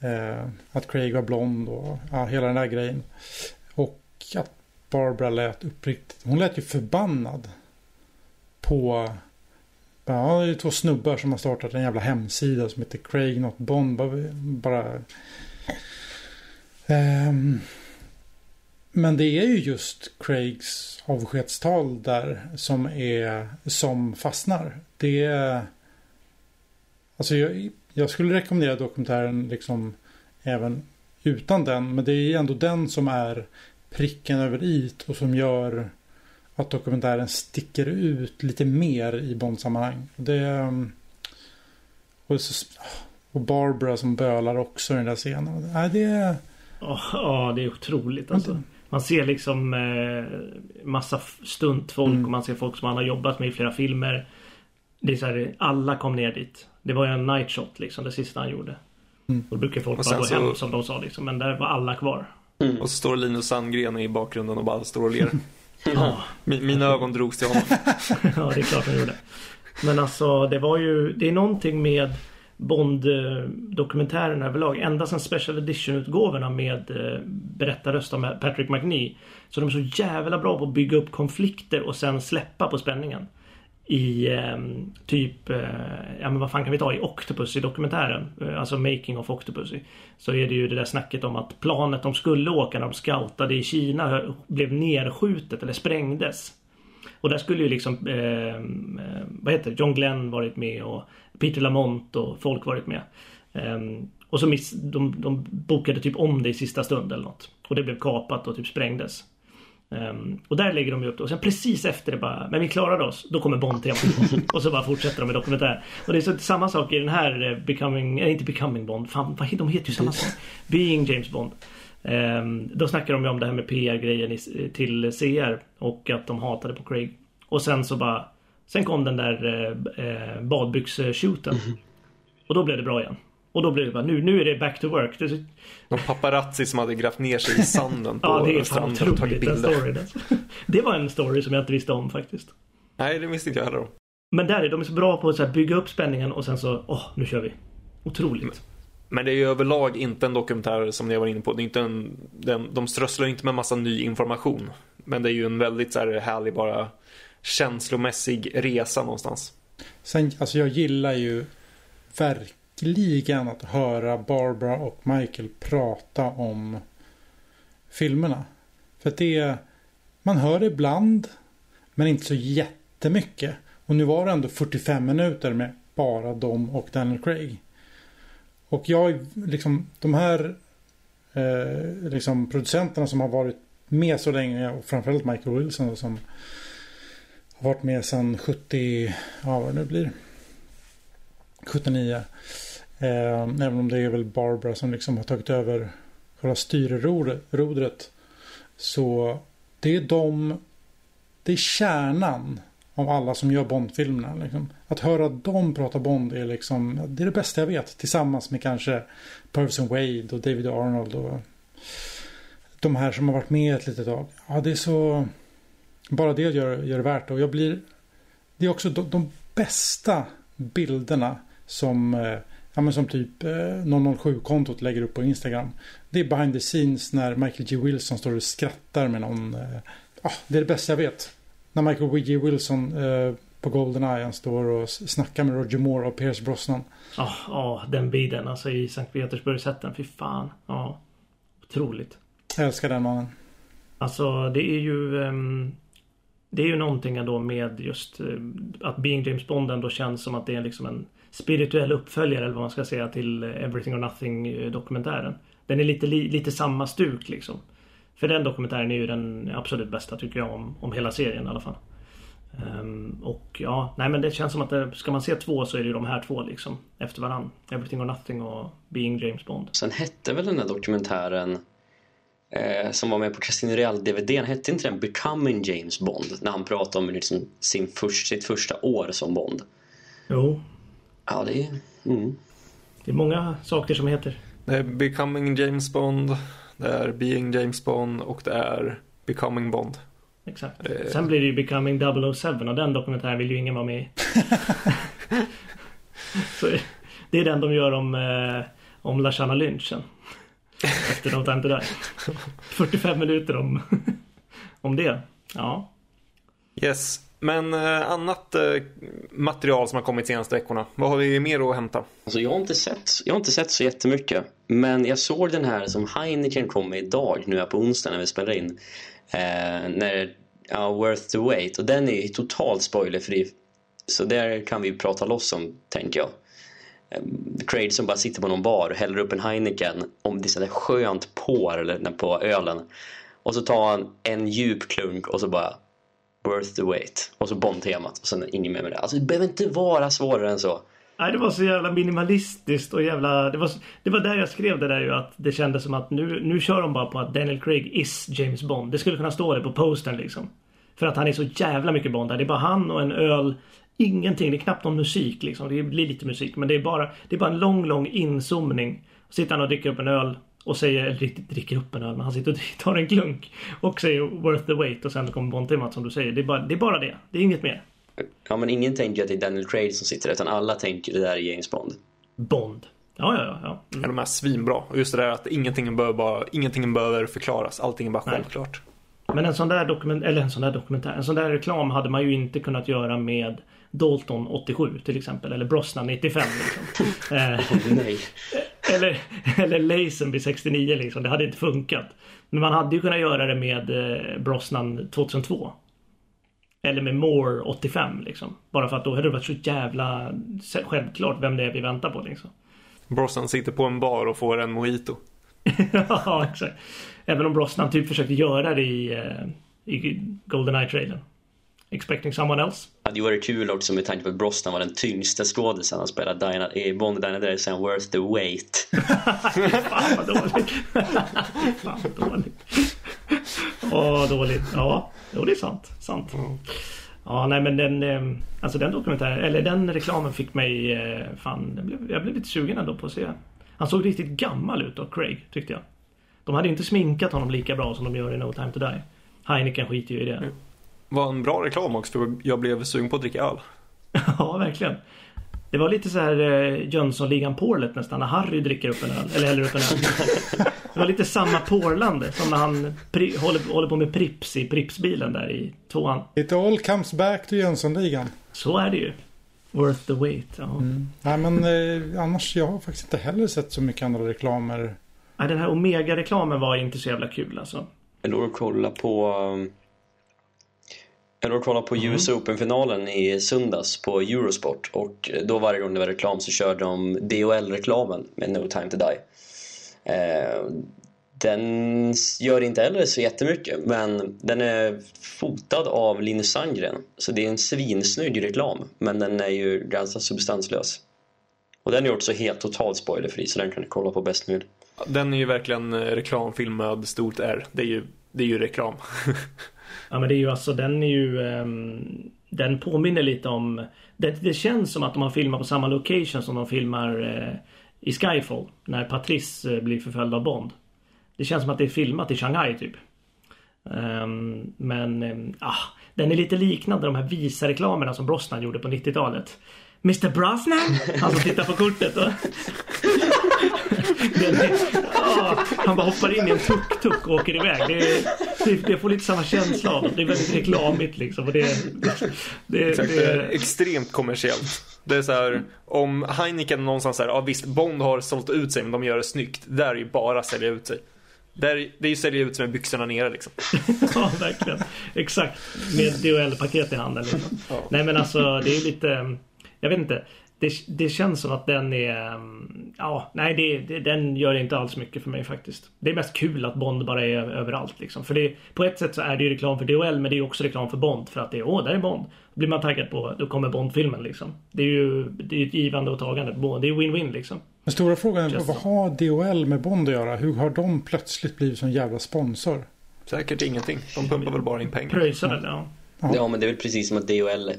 Eh, att Craig var blond och ja, hela den där grejen. Och att Barbara lät uppriktigt. Hon lät ju förbannad. På Ja, det är två snubbar som har startat en jävla hemsida som heter Craig Not Bond. Bara... bara Ehm, men det är ju just Craigs avskedstal där som är som fastnar. Det är... Alltså jag, jag skulle rekommendera dokumentären liksom även utan den. Men det är ändå den som är pricken över it och som gör att dokumentären sticker ut lite mer i Bond-sammanhang. Det, och, så, och Barbara som bölar också i den där scenen. Nej, det är... Ja, ja, det är otroligt alltså. Man ser liksom eh, massa stuntfolk Mm. och man ser folk som han har jobbat med i flera filmer. Det är så här, alla kom ner dit. Det var ju en night shot liksom, det sista han gjorde. Mm. Och då brukar folk Och bara gå så- hem som de sa liksom. Men där var alla kvar. Och så står Linus Sandgren i bakgrunden och bara står och ler. Ja, Mi- Mina ögon drogs till honom. ja det är klart han gjorde. Men alltså det var ju, det är någonting med Bond-dokumentären överlag. Ända sedan Special Edition-utgåvorna med eh, berättarröst av Patrick McNee. Så de är så jävla bra på att bygga upp konflikter och sen släppa på spänningen. I eh, typ, eh, ja men vad fan kan vi ta i Octopus i dokumentären. Eh, alltså Making of Octopus. Så är det ju det där snacket om att planet de skulle åka när de scoutade i Kina blev nerskjutet eller sprängdes. Och där skulle ju liksom, eh, eh, vad heter John Glenn varit med och Peter Lamont och folk varit med. Eh, och så miss, de, de bokade typ om det i sista stund eller något. Och det blev kapat och typ sprängdes. Ehm, och där lägger de ju upp det. Och sen precis efter det bara, men vi klarade oss. Då kommer Bond-temat. och så bara fortsätter de med dokumentär. Och det är så, samma sak i den här eh, Becoming, eh, inte Becoming Bond. Fan, vad, de heter ju samma sak. Being James Bond. Ehm, då snackar de ju om det här med PR-grejen till CR. Och att de hatade på Craig. Och sen så bara, sen kom den där eh, eh, badbyx-shooten. Och då blev det bra igen. Och då blev det bara, nu, nu är det back to work. Det Någon paparazzi som hade grävt ner sig i sanden på ja, det är stranden och tagit otroligt bilder. Det var en story som jag inte visste om faktiskt. Nej, det visste inte jag heller om. Men där är de så bra på att så bygga upp spänningen och sen så, åh, nu kör vi. Otroligt. Men det är ju överlag inte en dokumentär som ni var inne på. Det är inte en, den, de strösslar inte med massa ny information. Men det är ju en väldigt så här härlig bara känslomässig resa någonstans. Sen, alltså jag gillar ju verkligen att höra Barbara och Michael prata om filmerna. För att det är, man hör det ibland, men inte så jättemycket. Och nu var det ändå 45 minuter med bara dem och Daniel Craig. Och jag, liksom, de här eh, liksom producenterna som har varit med så länge och framförallt Michael Wilson som har varit med sedan 70, ja vad det nu blir. 79. Eh, även om det är väl Barbara som liksom har tagit över själva styrrodret. Så det är de, det är kärnan av alla som gör Bond-filmerna. Liksom. Att höra dem prata Bond är liksom, det är det bästa jag vet. Tillsammans med kanske Purvis Wade och David Arnold och de här som har varit med ett litet tag. Ja, det är så... Bara det gör, gör det värt och jag blir... Det är också de, de bästa bilderna som, eh, ja, men som typ eh, 007-kontot lägger upp på Instagram. Det är behind the scenes när Michael G. Wilson står och skrattar med någon. Eh, ja, det är det bästa jag vet. När Michael G. Wilson på Goldeneye han står och snackar med Roger Moore och Pierce Brosnan. Ja, oh, oh, den bilden alltså i Sankt Petersburg-sätten. Fy fan. Ja. Oh, otroligt. Jag älskar den mannen. Alltså det är ju um, Det är ju någonting ändå med just uh, att Being James Bond ändå känns som att det är liksom en spirituell uppföljare eller vad man ska säga till Everything or Nothing dokumentären. Den är lite, li, lite samma stuk liksom. För den dokumentären är ju den absolut bästa tycker jag om, om hela serien i alla fall. Um, och ja, nej men det känns som att det, ska man se två så är det ju de här två liksom. Efter varann. Everything or Nothing och Being James Bond. Sen hette väl den där dokumentären eh, som var med på Casino Real-DVDn, hette inte den Becoming James Bond? När han pratade om liksom sin först, sitt första år som Bond. Jo. Ja, det är... Mm. Det är många saker som heter. Becoming James Bond, det är Being James Bond och det är Becoming Bond. Exakt. Eh. Sen blir det ju Becoming 007 och den dokumentären vill ju ingen vara med i. Så det är den de gör om, eh, om Lashana Lynchen. Efter No Time To Die. 45 minuter om, om det. Ja. Yes. Men eh, annat eh, material som har kommit senaste veckorna. Vad har vi mer att hämta? Alltså jag har inte sett, jag har inte sett så jättemycket. Men jag såg den här som Heineken kom med idag, nu är på onsdag när vi spelar in. Eh, när, ja, Worth the Wait. Och den är totalt spoilerfri. Så där kan vi prata loss om, tänker jag. Eh, Craig som bara sitter på någon bar och häller upp en Heineken om det är sådär skönt på, eller, på ölen. Och så tar han en djup klunk och så bara Worth the wait. Och så Bond-temat och sen inget mer med det. Alltså det behöver inte vara svårare än så. Nej, det var så jävla minimalistiskt och jävla... Det var, det var där jag skrev det där ju att det kändes som att nu, nu kör de bara på att Daniel Craig is James Bond. Det skulle kunna stå det på postern liksom. För att han är så jävla mycket Bond där. Det är bara han och en öl. Ingenting. Det är knappt någon musik liksom. Det blir lite musik men det är bara, det är bara en lång, lång inzoomning. Sitter han och dricker upp en öl och säger, eller riktigt dricker upp en öl, men han sitter och tar en klunk och säger worth the wait och sen kommer Bond-temat som du säger. Det är, bara, det är bara det. Det är inget mer. Ja, men ingen tänker att det är Daniel Craig som sitter där, utan alla tänker det där är James Bond. Bond. Ja, ja, ja. ja. Mm. De är svinbra. Och just det där att ingenting behöver, bara, ingenting behöver förklaras. Allting är bara Nej. självklart. Men en sån där dokument, eller en sån där dokumentär, en sån där reklam hade man ju inte kunnat göra med Dalton 87 till exempel. Eller Brosnan 95 liksom. eh. Eller, eller Lazenby 69 liksom. Det hade inte funkat. Men man hade ju kunnat göra det med eh, Brosnan 2002. Eller med Moore 85 liksom. Bara för att då hade det varit så jävla självklart vem det är vi väntar på liksom. Brosnan sitter på en bar och får en mojito. ja, exakt. Även om Brosnan typ försökte göra det i, eh, i Goldeneye-trailern. Expecting someone else. Det hade ju varit kul också med tanke på att Brosnan var den tyngsta skådisen han spelade Diana, i Bond Diana Day sen Worth the Wait. Fan vad dåligt. Fan vad dåligt. Åh, dåligt. Ja, jo, det är sant. Sant. Ja, nej men den, eh, alltså den dokumentären, eller den reklamen fick mig, eh, fan, jag blev, jag blev lite sugen ändå på att se. Han såg riktigt gammal ut då, Craig, tyckte jag. De hade inte sminkat honom lika bra som de gör i No Time To Die. Heineken skiter ju i det. Mm var en bra reklam också för jag blev sugen på att dricka öl. ja, verkligen. Det var lite så här eh, Jönssonligan porlet nästan när Harry dricker upp en öl. Eller häller upp en öl. det var lite samma porlande som när han pri- håller, håller på med Prips i Pripsbilen där i tvåan. It all comes back to Jönssonligan. Så är det ju. Worth the wait. Ja. Mm. Nej men eh, annars jag har faktiskt inte heller sett så mycket andra reklamer. Nej den här Omega-reklamen var inte så jävla kul alltså. Jag låg och kolla på um, jag låg och kollade på mm. US Open-finalen i söndags på Eurosport och då varje gång det var reklam så körde de DHL-reklamen med No Time To Die. Eh, den gör inte heller så jättemycket men den är fotad av Linus Sandgren så det är en svinsnygg reklam men den är ju ganska substanslös. Och den är också helt totalt spoilerfri så den kan du kolla på bäst nu. Den är ju verkligen reklamfilm med stort R. Det är ju, det är ju reklam. Ja men det är ju alltså den är ju um, Den påminner lite om det, det känns som att de har filmat på samma location som de filmar uh, i Skyfall. När Patrice uh, blir förföljd av Bond. Det känns som att det är filmat i Shanghai typ. Um, men um, ah, den är lite liknande de här Visa-reklamerna som Brosnan gjorde på 90-talet. Mr Brosnan? Han som tittar på kortet. Och ah, han bara hoppar in i en tuk-tuk och åker iväg. Det, det, det, får lite samma känsla av det. är väldigt reklamigt liksom. Och det, det, Exakt, det är extremt kommersiellt. Det är så här, om Heineken någonstans säger, ja visst, Bond har sålt ut sig men de gör det snyggt. Det där är ju bara att sälja ut sig. Det är, det är ju sälja ut sig med byxorna nere liksom. ja, verkligen. Exakt. Med DHL-paket i handen liksom. Ja. Nej men alltså, det är lite, jag vet inte det, det känns som att den är... Mm, ja, nej, det, det, den gör inte alls mycket för mig faktiskt. Det är mest kul att Bond bara är överallt liksom. För det, på ett sätt så är det ju reklam för DHL men det är också reklam för Bond. För att det är, åh, där är Bond. Då blir man taggad på, då kommer Bond-filmen liksom. Det är ju det är ett givande och tagande. Det är win-win liksom. Den stora frågan är, vad har DHL med Bond att göra? Hur har de plötsligt blivit som jävla sponsor? Säkert ingenting. De pumpar väl bara in pengar. Pröjsar väl, ja. Ja, men det är väl precis som att DHL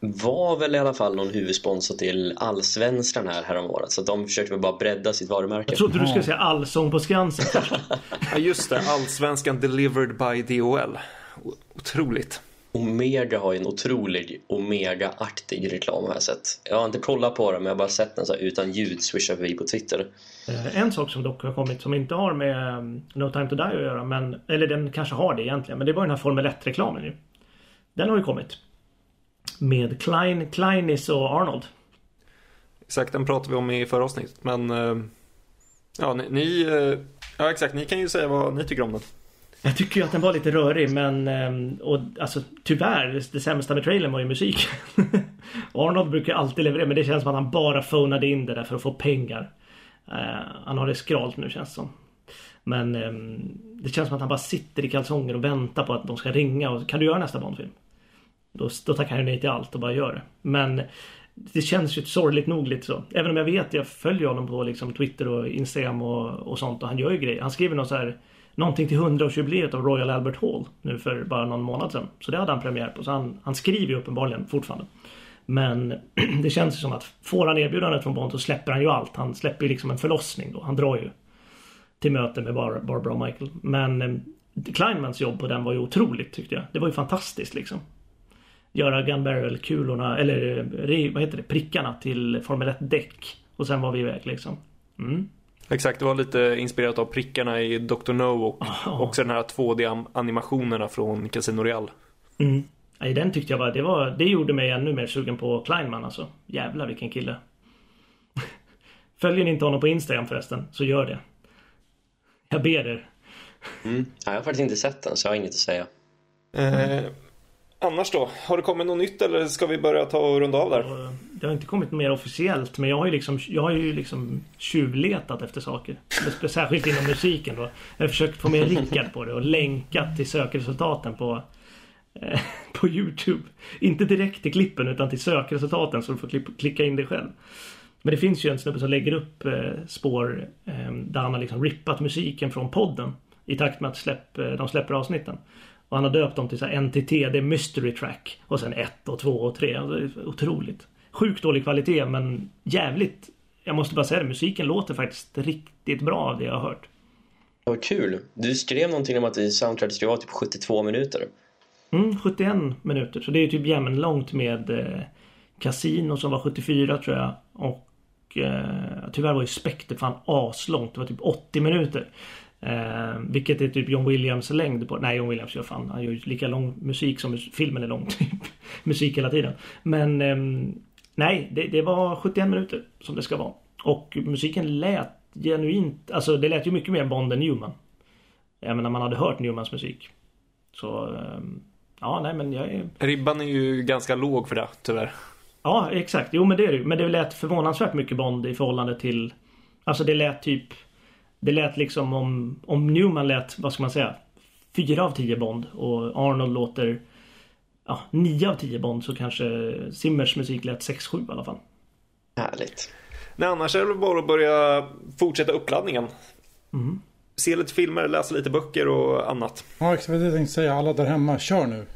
var väl i alla fall någon huvudsponsor till Allsvenskan här häromåret. Så de försökte väl bara bredda sitt varumärke. Jag trodde du skulle säga Allsång på Skansen. ja just det, Allsvenskan delivered by DHL. Otroligt. Omega har ju en otrolig Omega-aktig reklam har jag sett. Jag har inte kollat på det men jag har bara sett den så här, utan ljud swisha förbi på Twitter. Eh, en sak som dock har kommit som inte har med um, No Time To Die att göra men, eller den kanske har det egentligen men det var den här Formel 1-reklamen ju. Den har ju kommit med Klein, Kleinis och Arnold. Exakt, den pratade vi om i förra avsnittet. Men eh, ja, ni, ni, eh, ja, exakt, ni kan ju säga vad ni tycker om den. Jag tycker ju att den var lite rörig men eh, och alltså tyvärr det sämsta med trailern var ju musiken. Arnold brukar alltid leverera men det känns som att han bara phonade in det där för att få pengar. Han har det skralt nu känns det som. Men det känns som att han bara sitter i kalsonger och väntar på att de ska ringa och kan du göra nästa Bondfilm? Då, då tackar han nej till allt och bara gör det. Men det känns ju sorgligt nog lite så. Även om jag vet, jag följer honom på liksom Twitter och Instagram och, och sånt och han gör ju grejer. Han skriver något så här Någonting till 100-årsjubileet av Royal Albert Hall nu för bara någon månad sedan. Så det hade han premiär på. Så han, han skriver ju uppenbarligen fortfarande. Men det känns som att får han erbjudandet från Bond så släpper han ju allt. Han släpper ju liksom en förlossning då. Han drar ju till möte med Bar Barbara och Michael. Men eh, Kleinmans jobb på den var ju otroligt tyckte jag. Det var ju fantastiskt liksom göra gun barrel-kulorna, eller vad heter det, prickarna till Formel 1-däck. Och sen var vi iväg liksom. Mm. Exakt, det var lite inspirerat av prickarna i Dr. No och oh. också den här 2D-animationerna från Casino Real. Mm. Nej, den tyckte jag var, det var, det gjorde mig ännu mer sugen på Kleinman alltså. Jävlar vilken kille. Följer ni inte honom på Instagram förresten, så gör det. Jag ber er. Mm. Jag har faktiskt inte sett den, så jag har inget att säga. Eh, Annars då? Har det kommit något nytt eller ska vi börja ta och runda av där? Det har inte kommit mer officiellt men jag har ju liksom, jag har ju liksom tjuvletat efter saker. Särskilt inom musiken då. Jag har försökt få med Rickard på det och länkat till sökresultaten på eh, på Youtube. Inte direkt till klippen utan till sökresultaten så du får klicka in det själv. Men det finns ju en snubbe som lägger upp eh, spår eh, där han har liksom rippat musiken från podden i takt med att släpp, eh, de släpper avsnitten. Och han har döpt dem till så NTT, det är Mystery Track. Och sen 1 och 2 och 3. Alltså, otroligt. Sjukt dålig kvalitet men jävligt. Jag måste bara säga det, musiken låter faktiskt riktigt bra av det jag har hört. Vad kul. Du skrev någonting om att i soundtracket skulle vara typ 72 minuter. Mm, 71 minuter. Så det är typ jämnlångt med eh, Casino som var 74 tror jag. Och eh, tyvärr var ju Spectre fan aslångt. Det var typ 80 minuter. Eh, vilket är typ John Williams längd på... Nej, John Williams gör fan. Han gör ju lika lång musik som filmen är lång. Typ. musik hela tiden. Men eh, nej, det, det, var 71 minuter som det ska vara. Och musiken lät genuint... Alltså det lät ju mycket mer Bond än Newman. Även när man hade hört Newmans musik. Så... Eh, ja, nej men jag är... Ribban är ju ganska låg för det, tyvärr. Ja, exakt. Jo, men det är det Men det lät förvånansvärt mycket Bond i förhållande till... Alltså det lät typ det lät liksom om, om Newman lät, vad ska man säga, fyra av tio Bond och Arnold låter ja, nio av tio Bond så kanske Simmers musik lät 6-7 i alla fall. Härligt. Nej, annars är det bara att börja fortsätta uppladdningen. Mm. Se lite filmer, läsa lite böcker och annat. Ja, exakt vad jag tänkte säga. Alla där hemma, kör nu.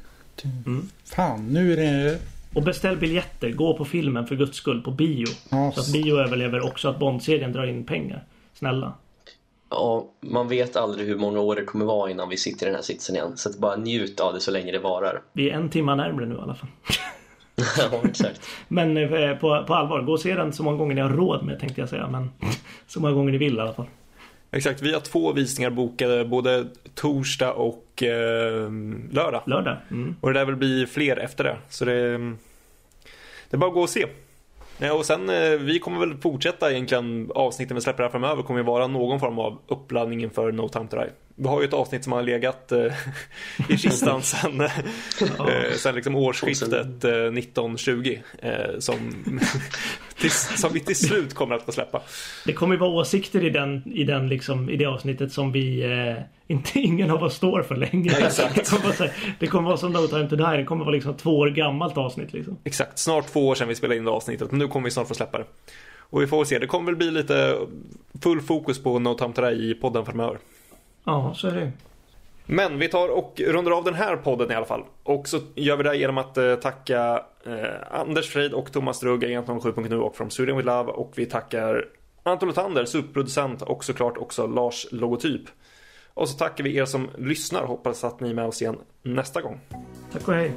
Mm. Fan, nu är det... Och beställ biljetter. Gå på filmen för guds skull på bio. Ja, så att bio överlever också att Bond-serien drar in pengar. Snälla. Ja, man vet aldrig hur många år det kommer vara innan vi sitter i den här sitsen igen. Så att bara njut av det så länge det varar. Vi är en timma närmre nu i alla fall. ja, exakt. Men eh, på, på allvar, gå och se den så många gånger ni har råd med tänkte jag säga. Men så många gånger ni vill i alla fall. Exakt, vi har två visningar bokade både torsdag och eh, lördag. Lördag. Mm. Och det lär väl bli fler efter det. Så det, det är bara att gå och se. Ja, och sen, eh, vi kommer väl fortsätta egentligen avsnitten vi släpper här framöver kommer ju vara någon form av uppladdning inför No Time To Die. Vi har ju ett avsnitt som har legat eh, i kistan sen, eh, sen liksom årsskiftet eh, 1920 eh, som, till, som vi till slut kommer att få släppa. Det kommer ju vara åsikter i, den, i, den liksom, i det avsnittet som vi eh, inte ingen av oss står för längre. Exakt. Det kommer, vara, det kommer vara som No Time To Die. Det kommer vara liksom två år gammalt avsnitt. Liksom. Exakt, snart två år sedan vi spelade in det avsnittet. Men nu kommer vi snart få släppa det. Och vi får se, det kommer väl bli lite full fokus på No Time To Die i podden framöver. Ja, så är det Men vi tar och rundar av den här podden i alla fall. Och så gör vi det genom att eh, tacka eh, Anders Freid och Thomas Drugg, Agent 07.nu och från Sweden With Love. Och vi tackar Anton Lothander, superproducent och såklart också Lars Logotyp. Och så tackar vi er som lyssnar. Hoppas att ni är med oss igen nästa gång. Tack och hej.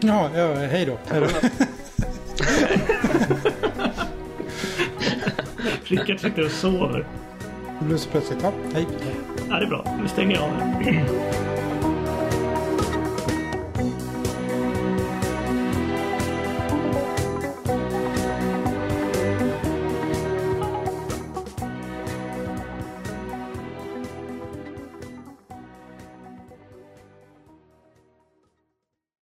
Ja, ja hej då. Hej då. Rickard sitter och sover. Det blev så plötsligt. Ja, hej. Ja, det är bra. Nu stänger jag av.